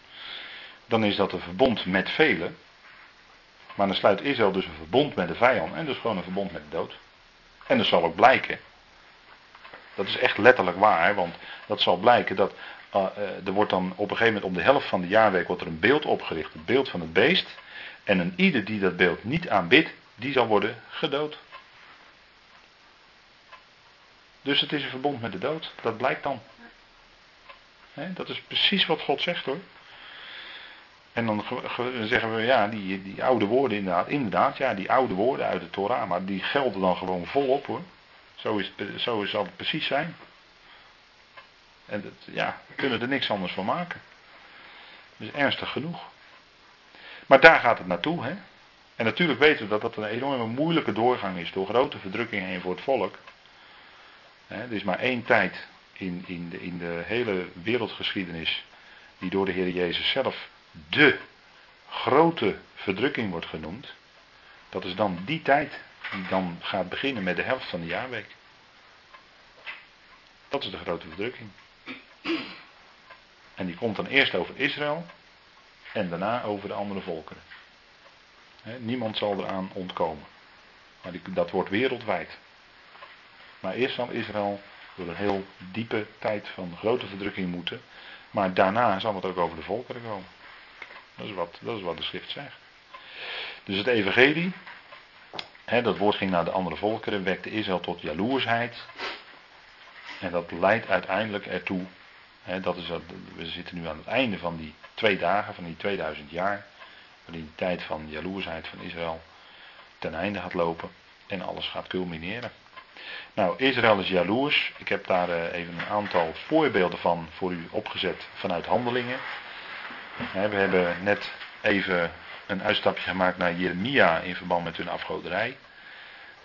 dan is dat een verbond met velen. Maar dan sluit Israël dus een verbond met de vijand en dus gewoon een verbond met de dood. En dat zal ook blijken. Dat is echt letterlijk waar, want dat zal blijken dat uh, er wordt dan op een gegeven moment om de helft van de jaarweek wordt er een beeld opgericht, het beeld van het beest. En een ieder die dat beeld niet aanbidt, die zal worden gedood. Dus het is een verbond met de dood. Dat blijkt dan. dat is precies wat God zegt hoor. En dan zeggen we, ja, die, die oude woorden inderdaad, inderdaad, ja, die oude woorden uit de Torah, maar die gelden dan gewoon volop hoor. Zo, is, zo zal het precies zijn. En ja, we kunnen er niks anders van maken. Dat is ernstig genoeg. Maar daar gaat het naartoe. Hè? En natuurlijk weten we dat dat een enorme moeilijke doorgang is door grote verdrukking heen voor het volk. Er is maar één tijd in, in, de, in de hele wereldgeschiedenis die door de Heer Jezus zelf de grote verdrukking wordt genoemd. Dat is dan die tijd die dan gaat beginnen met de helft van de jaarweek. Dat is de grote verdrukking. En die komt dan eerst over Israël en daarna over de andere volkeren. niemand zal eraan ontkomen. Dat wordt wereldwijd. Maar eerst zal Israël door een heel diepe tijd van grote verdrukking moeten. Maar daarna zal het ook over de volkeren komen. Dat is wat, dat is wat de schrift zegt. Dus het evangelie, dat woord ging naar de andere volkeren, wekte Israël tot jaloersheid. En dat leidt uiteindelijk ertoe, dat is, we zitten nu aan het einde van die twee dagen, van die 2000 jaar, waarin die tijd van jaloersheid van Israël ten einde gaat lopen en alles gaat culmineren. Nou, Israël is jaloers. Ik heb daar eh, even een aantal voorbeelden van voor u opgezet vanuit handelingen. We hebben net even een uitstapje gemaakt naar Jeremia in verband met hun afgoderij.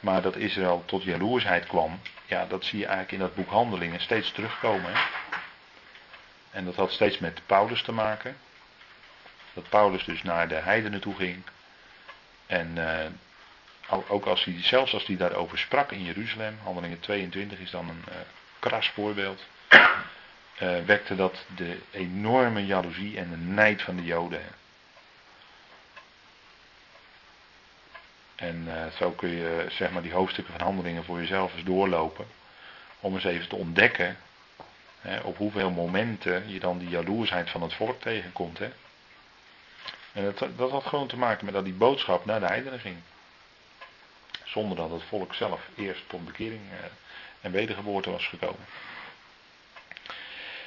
Maar dat Israël tot jaloersheid kwam, ja, dat zie je eigenlijk in dat boek Handelingen steeds terugkomen. En dat had steeds met Paulus te maken. Dat Paulus dus naar de heidenen toe ging. En uh, ook als hij, zelfs als hij daarover sprak in Jeruzalem, handelingen 22 is dan een uh, kras voorbeeld. Uh, wekte dat de enorme jaloezie en de nijd van de Joden. En zo kun je zeg maar die hoofdstukken van handelingen voor jezelf eens doorlopen. Om eens even te ontdekken op hoeveel momenten je dan die jaloersheid van het volk tegenkomt. Hè. En dat, dat had gewoon te maken met dat die boodschap naar de heidenen ging. Zonder dat het volk zelf eerst tot bekering eh, en wedergeboorte was gekomen.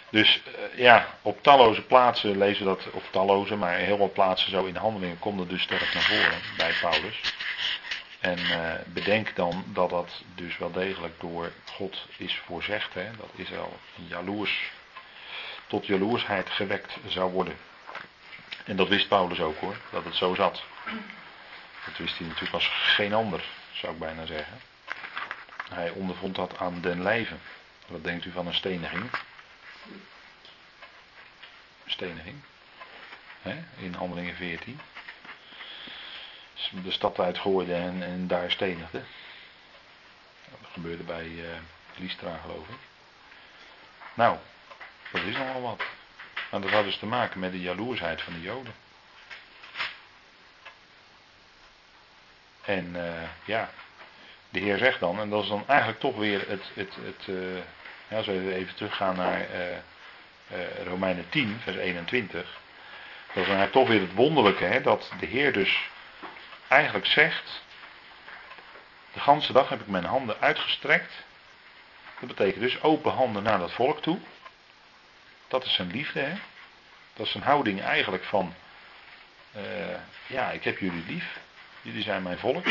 Dus eh, ja, op talloze plaatsen lezen we dat, of talloze, maar heel wat plaatsen zo in de handelingen komt dus sterk naar voren bij Paulus. En uh, bedenk dan dat dat dus wel degelijk door God is voorzegd. Hè, dat Israël jaloers, tot jaloersheid gewekt zou worden. En dat wist Paulus ook hoor, dat het zo zat. Dat wist hij natuurlijk als geen ander, zou ik bijna zeggen. Hij ondervond dat aan den lijve. Wat denkt u van een steniging? Steniging. Hè? In handelingen 14. De stad uitgooide en, en daar stenigde. Dat gebeurde bij uh, Lystra geloof ik. Nou, dat is nogal wat. Maar dat had dus te maken met de jaloersheid van de Joden. En uh, ja, de Heer zegt dan, en dat is dan eigenlijk toch weer het, het, het uh, ja, als we even teruggaan naar Romeinen 10, vers 21. Dat is dan eigenlijk toch weer het wonderlijke, hè, dat de Heer dus eigenlijk zegt, de ganse dag heb ik mijn handen uitgestrekt. Dat betekent dus open handen naar dat volk toe. Dat is zijn liefde, hè? Dat is zijn houding eigenlijk van, uh, ja, ik heb jullie lief, jullie zijn mijn volk.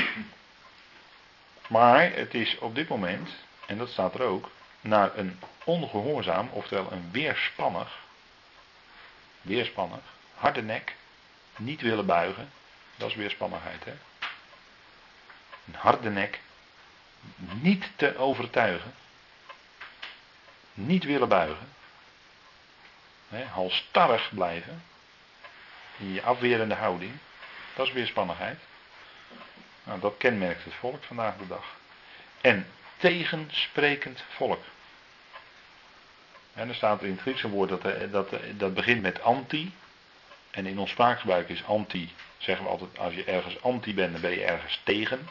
Maar het is op dit moment, en dat staat er ook, naar een ongehoorzaam, oftewel een weerspannig, weerspannig, harde nek, niet willen buigen, dat is weerspannigheid, hè? Een harde nek, niet te overtuigen, niet willen buigen, He, halstarrig blijven. In je afwerende houding. Dat is weerspannigheid. Nou, dat kenmerkt het volk vandaag de dag. En tegensprekend volk. En dan staat er in het Griekse woord dat, eh, dat, eh, dat begint met anti. En in ons spraakgebruik is anti, zeggen we altijd, als je ergens anti bent, dan ben je ergens tegen.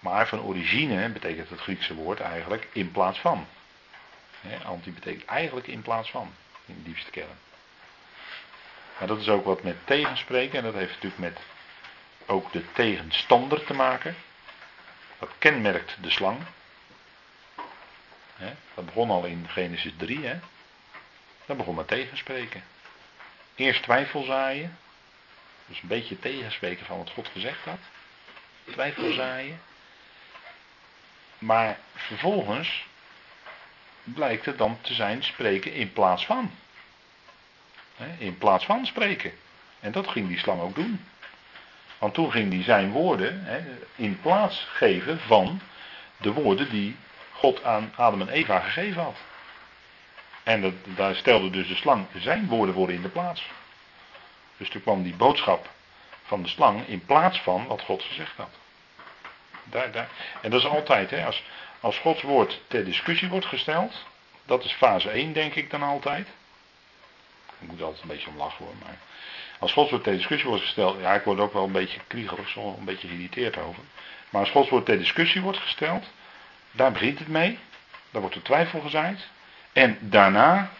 Maar van origine betekent het Griekse woord eigenlijk in plaats van. anti betekent eigenlijk in plaats van in de diepste kern. Maar dat is ook wat met tegenspreken en dat heeft natuurlijk met ook de tegenstander te maken. Dat kenmerkt de slang. dat begon al in Genesis 3. Hè? Dat begon met tegenspreken. Eerst twijfel zaaien. Dus een beetje tegenspreken van wat God gezegd had. Twijfel zaaien. Maar vervolgens blijkt het dan te zijn spreken in plaats van. In plaats van spreken. En dat ging die slang ook doen. Want toen ging hij zijn woorden in plaats geven van de woorden die God aan Adam en Eva gegeven had. En dat, daar stelde dus de slang zijn woorden voor in de plaats. Dus toen kwam die boodschap van de slang in plaats van wat God gezegd had. Daar, daar. En dat is altijd, hè, als, als Gods woord ter discussie wordt gesteld, dat is fase 1 denk ik dan altijd. Ik moet altijd een beetje om lachen hoor, maar als Gods woord ter discussie wordt gesteld, ja ik word ook wel een beetje kriegerig, zo een beetje geïrriteerd over. Maar als Gods woord ter discussie wordt gesteld, daar begint het mee. Daar wordt er twijfel gezaaid. En daarna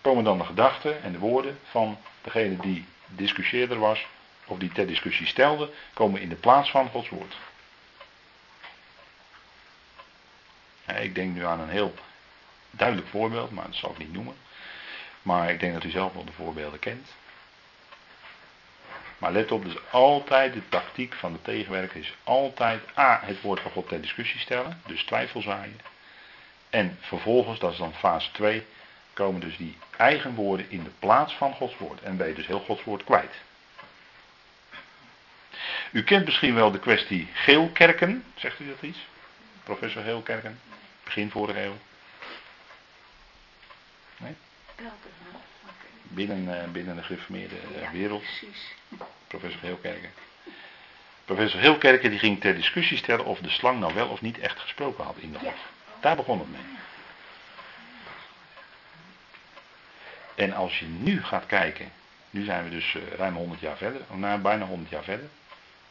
komen dan de gedachten en de woorden van degene die discussieerder was, of die ter discussie stelde, komen in de plaats van Gods woord. Ik denk nu aan een heel duidelijk voorbeeld, maar dat zal ik niet noemen. Maar ik denk dat u zelf wel de voorbeelden kent. Maar let op, dus altijd de tactiek van de tegenwerker is altijd A, het woord van God ter discussie stellen, dus twijfel zaaien. En vervolgens, dat is dan fase 2, komen dus die eigen woorden in de plaats van Gods woord. En ben je dus heel Gods woord kwijt. U kent misschien wel de kwestie geelkerken, zegt u dat iets? Professor Geelkerken, begin vorige eeuw. Nee? Binnen, uh, binnen de gereformeerde Ja, wereld. precies. Professor Heelkerken. Professor Heelkerken die ging ter discussie stellen of de slang nou wel of niet echt gesproken had in de Ja. hof. Daar begon het mee. En als je nu gaat kijken, nu zijn we dus eh, ruim 100 jaar verder, nou, bijna 100 jaar verder.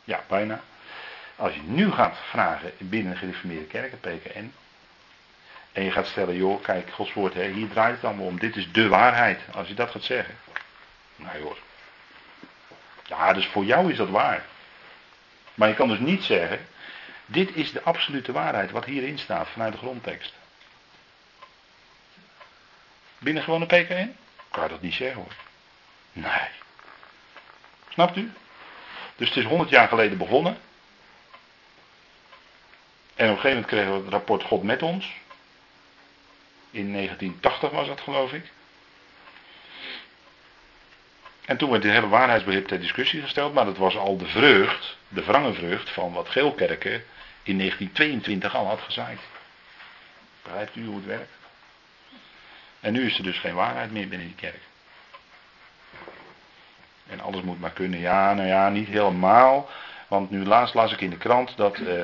Ja, bijna. Als je nu gaat vragen binnen een gereformeerde kerk, het PKN, en je gaat stellen, joh, kijk, Gods woord, hè, hier draait het allemaal om, dit is de waarheid. Als je dat gaat zeggen, nou joh. Ja, dus voor jou is dat waar. Maar je kan dus niet zeggen, dit is de absolute waarheid wat hierin staat vanuit de grondtekst. Binnen gewoon een PKN? Kan je dat niet zeggen hoor. Nee. Snapt u? Dus het is 100 jaar geleden begonnen. En op een gegeven moment kregen we het rapport God met ons. In 1980 was dat geloof ik. En toen werd de hele waarheidsbegrip ter discussie gesteld, maar dat was al de vreugd, de wrange vreugd van wat Geelkerken in 1922 al had gezaaid. Begrijpt u hoe het werkt? En nu is er dus geen waarheid meer binnen die kerk. En alles moet maar kunnen. Ja, nou ja, niet helemaal. Want nu laatst las ik in de krant dat. eh,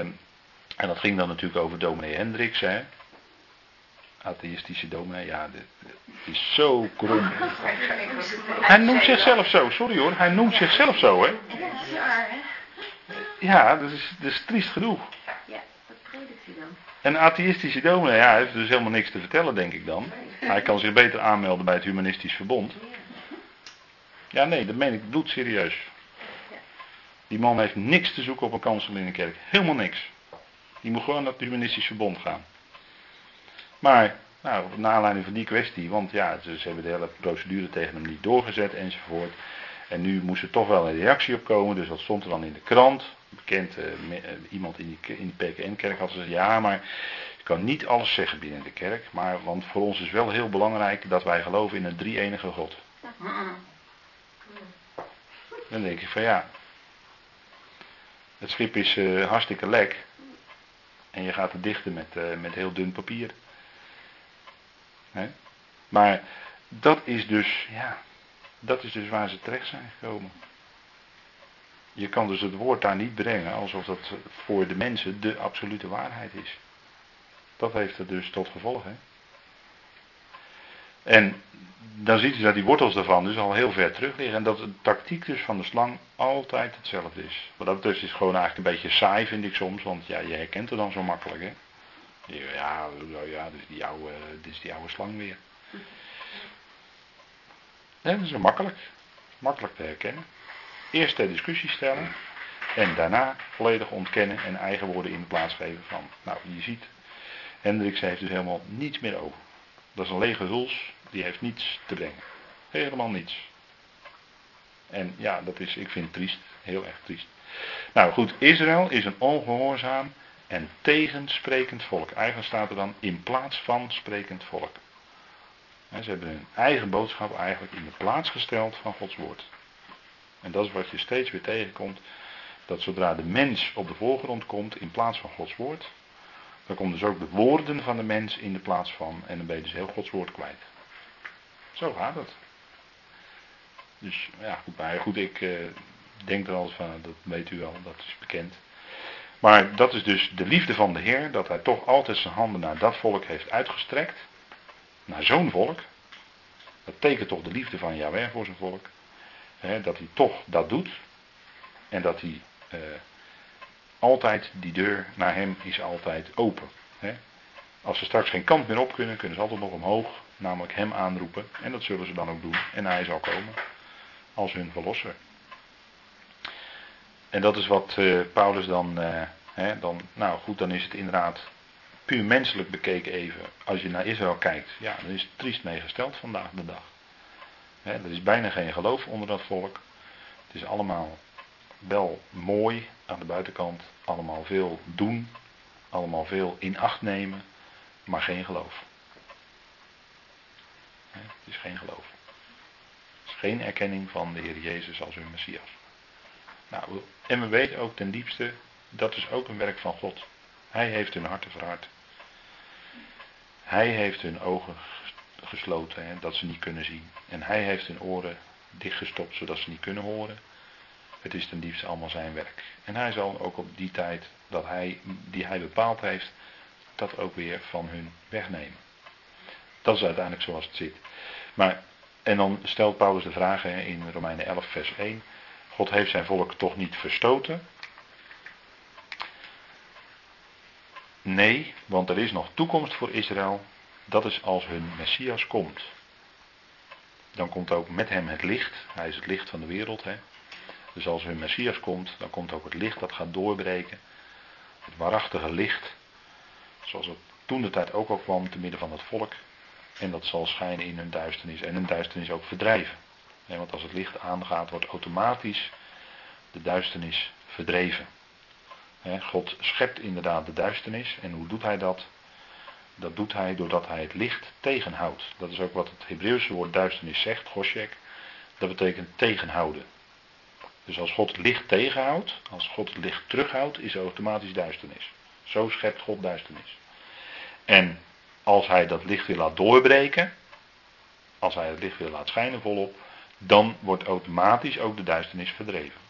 en dat ging dan natuurlijk over dominee Hendricks, hè. Atheïstische dominee, ja, dit, dit is zo krom. Hij noemt zichzelf zo, sorry hoor, hij noemt zichzelf zo, hè. Ja, hè? Ja, dat is, dat is triest genoeg. Ja, wat predikt hij dan? Een atheïstische dominee, ja, heeft dus helemaal niks te vertellen, denk ik dan. Hij kan zich beter aanmelden bij het Humanistisch Verbond. Ja, nee, dat meen ik bloedserieus. Die man heeft niks te zoeken op een kansel in een kerk. Helemaal niks. Die moet gewoon naar het Humanistisch Verbond gaan. Maar, nou, naar aanleiding van die kwestie, want ja, ze hebben de hele procedure tegen hem niet doorgezet enzovoort. En nu moest er toch wel een reactie op komen, dus dat stond er dan in de krant. Bekend, eh, eh, iemand in die, in PKN-kerk had gezegd, ja, maar je kan niet alles zeggen binnen de kerk. Maar, want voor ons is wel heel belangrijk dat wij geloven in een drie-enige God. Dan denk ik van ja, het schip is eh, hartstikke lek. En je gaat het dichten met, met heel dun papier. Maar dat is dus, ja, dat is dus waar ze terecht zijn gekomen. Je kan dus het woord daar niet brengen alsof dat voor de mensen de absolute waarheid is. Dat heeft het dus tot gevolg. Hè? En dan ziet u dat die wortels daarvan dus al heel ver terug liggen. En dat de tactiek dus van de slang altijd hetzelfde is. Wat dat is gewoon eigenlijk een beetje saai vind ik soms. Want ja, je herkent het dan zo makkelijk hè. Ja, ja, dit is die oude, dit is die oude slang weer. Dat is zo makkelijk. Makkelijk te herkennen. Eerst ter discussie stellen. En daarna volledig ontkennen en eigen woorden in de plaats geven van. Nou, je ziet, Hendricks heeft dus helemaal niets meer over. Dat is een lege huls, die heeft niets te brengen. Helemaal niets. En ja, dat is, ik vind het triest, heel erg triest. Nou goed, Israël is een ongehoorzaam en tegensprekend volk. Eigenlijk staat er dan in plaats van sprekend volk. Ze hebben hun eigen boodschap eigenlijk in de plaats gesteld van Gods woord. En dat is wat je steeds weer tegenkomt. Dat zodra de mens op de voorgrond komt in plaats van Gods woord, dan komen dus ook de woorden van de mens in de plaats van. En dan ben je dus heel Gods woord kwijt. Zo gaat het. Dus ja, goed, maar goed ik eh, denk er al van, dat weet u wel, dat is bekend. Maar dat is dus de liefde van de Heer, dat hij toch altijd zijn handen naar dat volk heeft uitgestrekt. Naar zo'n volk. Dat tekent toch de liefde van Yahweh voor zijn volk. Hè, dat hij toch dat doet. En dat hij eh, altijd, die deur naar hem is altijd open. Hè. Als ze straks geen kant meer op kunnen, kunnen ze altijd nog omhoog, namelijk hem aanroepen. En dat zullen ze dan ook doen. En hij zal komen als hun verlosser. En dat is wat eh, Paulus dan, eh, hè, dan, nou goed, dan is het inderdaad puur menselijk bekeken even. Als je naar Israël kijkt, ja, dan is het triest meegesteld vandaag de dag. Er is bijna geen geloof onder dat volk. Het is allemaal wel mooi aan de buitenkant, allemaal veel doen, allemaal veel in acht nemen, maar geen geloof. Het is geen geloof. Het is geen erkenning van de Heer Jezus als hun Messias. Nou, en we weten ook ten diepste, dat is ook een werk van God. Hij heeft hun harten verhard. Hij heeft hun ogen gesloten, hè, dat ze niet kunnen zien. En hij heeft hun oren dichtgestopt, zodat ze niet kunnen horen. Het is ten diepste allemaal zijn werk. En hij zal ook op die tijd dat hij, die hij bepaald heeft, dat ook weer van hun wegnemen. Dat is uiteindelijk zoals het zit. Maar, en dan stelt Paulus de vraag hè, in Romeinen 11, vers 1. God heeft zijn volk toch niet verstoten? Nee, want er is nog toekomst voor Israël. Dat is als hun Messias komt. Dan komt ook met hem het licht. Hij is het licht van de wereld. Hè? Dus als hun Messias komt, dan komt ook het licht dat gaat doorbreken. Het waarachtige licht. Zoals het toen de tijd ook al kwam te midden van het volk. En dat zal schijnen in hun duisternis. En hun duisternis ook verdrijven. want als het licht aangaat, wordt automatisch de duisternis verdreven. God schept inderdaad de duisternis. En hoe doet hij dat? Dat doet hij doordat hij het licht tegenhoudt. Dat is ook wat het Hebreeuwse woord duisternis zegt, Goshek. Dat betekent tegenhouden. Dus als God licht tegenhoudt, als God het licht terughoudt, is er automatisch duisternis. Zo schept God duisternis. En als hij dat licht weer laat doorbreken, als hij het licht weer laat schijnen volop, dan wordt automatisch ook de duisternis verdreven.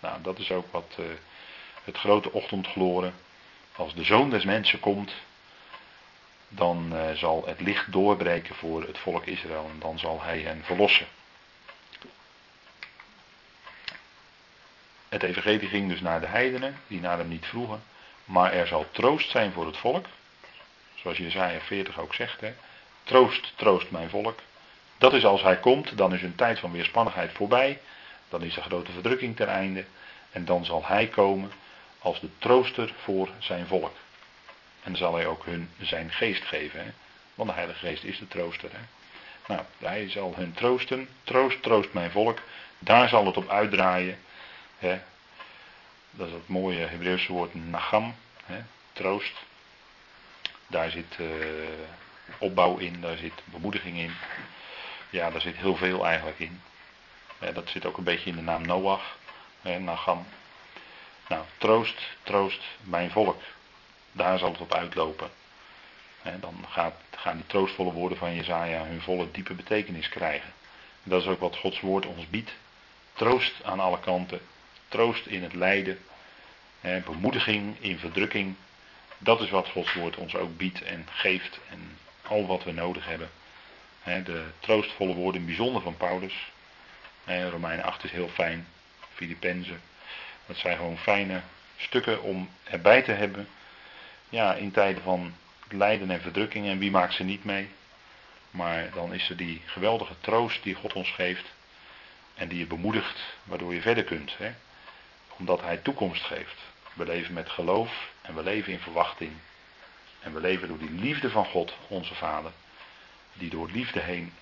Nou, dat is ook wat uh, het grote ochtendgloren. Als de zoon des mensen komt, dan uh, zal het licht doorbreken voor het volk Israël en dan zal hij hen verlossen. Het evangelie ging dus naar de heidenen, die naar hem niet vroegen. Maar er zal troost zijn voor het volk. Zoals Jezaja 40 ook zegt. Hè. Troost, troost mijn volk. Dat is als hij komt, dan is een tijd van weerspannigheid voorbij. Dan is de grote verdrukking ten einde. En dan zal hij komen als de trooster voor zijn volk. En zal hij ook hun zijn geest geven. Want de Heilige Geest is de trooster. Hè. Nou, hij zal hun troosten. Troost, troost mijn volk. Daar zal het op uitdraaien. Hè. Dat is het mooie Hebreeuwse woord nagam, hè, troost. Daar zit uh, opbouw in, daar zit bemoediging in. Ja, daar zit heel veel eigenlijk in. dat zit ook een beetje in de naam Noach, nagam. Nou, troost, troost mijn volk. Daar zal het op uitlopen. dan gaat, gaan die troostvolle woorden van Jezaja hun volle diepe betekenis krijgen. En dat is ook wat Gods woord ons biedt. Troost aan alle kanten, troost in het lijden, hè, bemoediging in verdrukking. Dat is wat Gods woord ons ook biedt en geeft en al wat we nodig hebben. De troostvolle woorden, bijzonder van Paulus. Romeinen 8 is heel fijn, Filippenzen. Dat zijn gewoon fijne stukken om erbij te hebben. Ja, in tijden van lijden en verdrukking. En wie maakt ze niet mee? Maar dan is er die geweldige troost die God ons geeft. En die je bemoedigt, waardoor je verder kunt. Hè? Omdat Hij toekomst geeft. We leven met geloof en we leven in verwachting. En we leven door die liefde van God, onze Vader. Die door liefde heen,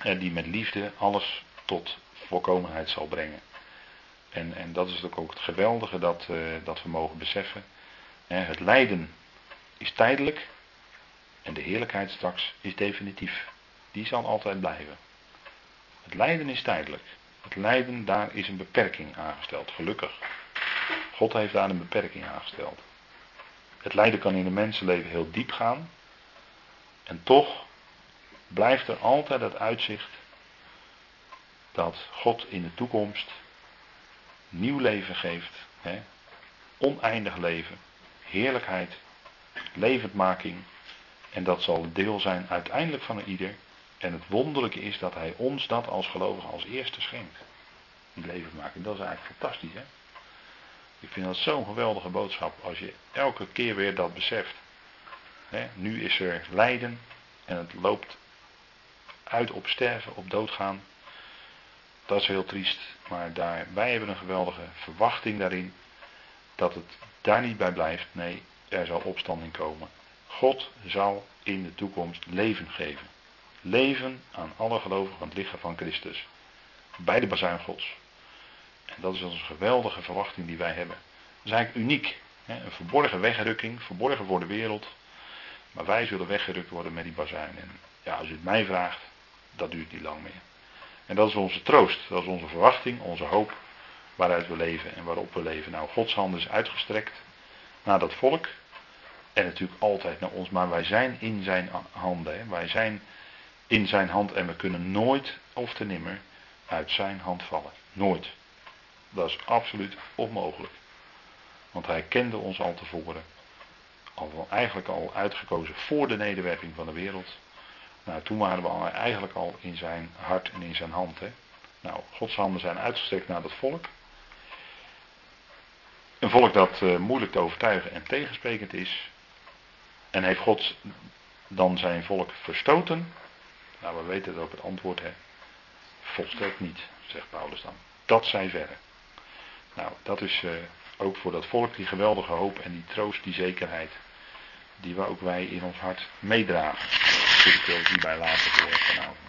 en die met liefde alles tot volkomenheid zal brengen. En, en dat is ook het geweldige dat, uh, dat we mogen beseffen. Het lijden is tijdelijk en de heerlijkheid straks is definitief. Die zal altijd blijven. Het lijden is tijdelijk. Het lijden, daar is een beperking aangesteld, gelukkig. God heeft daar een beperking aangesteld. Het lijden kan in een mensenleven heel diep gaan. En toch blijft er altijd het uitzicht dat God in de toekomst nieuw leven geeft. Hè? Oneindig leven, heerlijkheid, levendmaking. En dat zal deel zijn uiteindelijk van ieder en het wonderlijke is dat hij ons dat als gelovigen als eerste schenkt. Die levendmaking, dat is eigenlijk fantastisch hè. Ik vind dat zo'n geweldige boodschap als je elke keer weer dat beseft. nu is er lijden en het loopt uit op sterven, op doodgaan. Dat is heel triest, maar daar, wij hebben een geweldige verwachting daarin dat het daar niet bij blijft. Nee, er zal opstanding komen. God zal in de toekomst leven geven leven aan alle gelovigen van het lichaam van Christus. Bij de bazuin Gods. En dat is onze geweldige verwachting die wij hebben. Dat is eigenlijk uniek. Hè? Een verborgen wegrukking, verborgen voor de wereld. Maar wij zullen weggerukt worden met die bazuin. En ja, als u het mij vraagt, dat duurt niet lang meer. En dat is onze troost, dat is onze verwachting, onze hoop waaruit we leven en waarop we leven. Nou, Gods hand is uitgestrekt naar dat volk. En natuurlijk altijd naar ons, maar wij zijn in zijn handen. Hè? Wij zijn in zijn hand en we kunnen nooit of te nimmer uit zijn hand vallen. Nooit. Dat is absoluut onmogelijk. Want hij kende ons al tevoren. Al, eigenlijk al uitgekozen voor de nederwerping van de wereld. Nou, toen waren we eigenlijk al in zijn hart en in zijn hand. Hè? Nou, Gods handen zijn uitgestrekt naar dat volk. Een volk dat uh, moeilijk te overtuigen en tegensprekend is. En heeft God dan zijn volk verstoten? Nou, we weten het ook het antwoord, hè. Volstrekt niet, zegt Paulus dan. Dat zij verre. Nou, dat is uh, ook voor dat volk die geweldige hoop en die troost, die zekerheid. Die we ook wij in ons hart meedragen. Dat wil ik hierbij laten voor vanavond.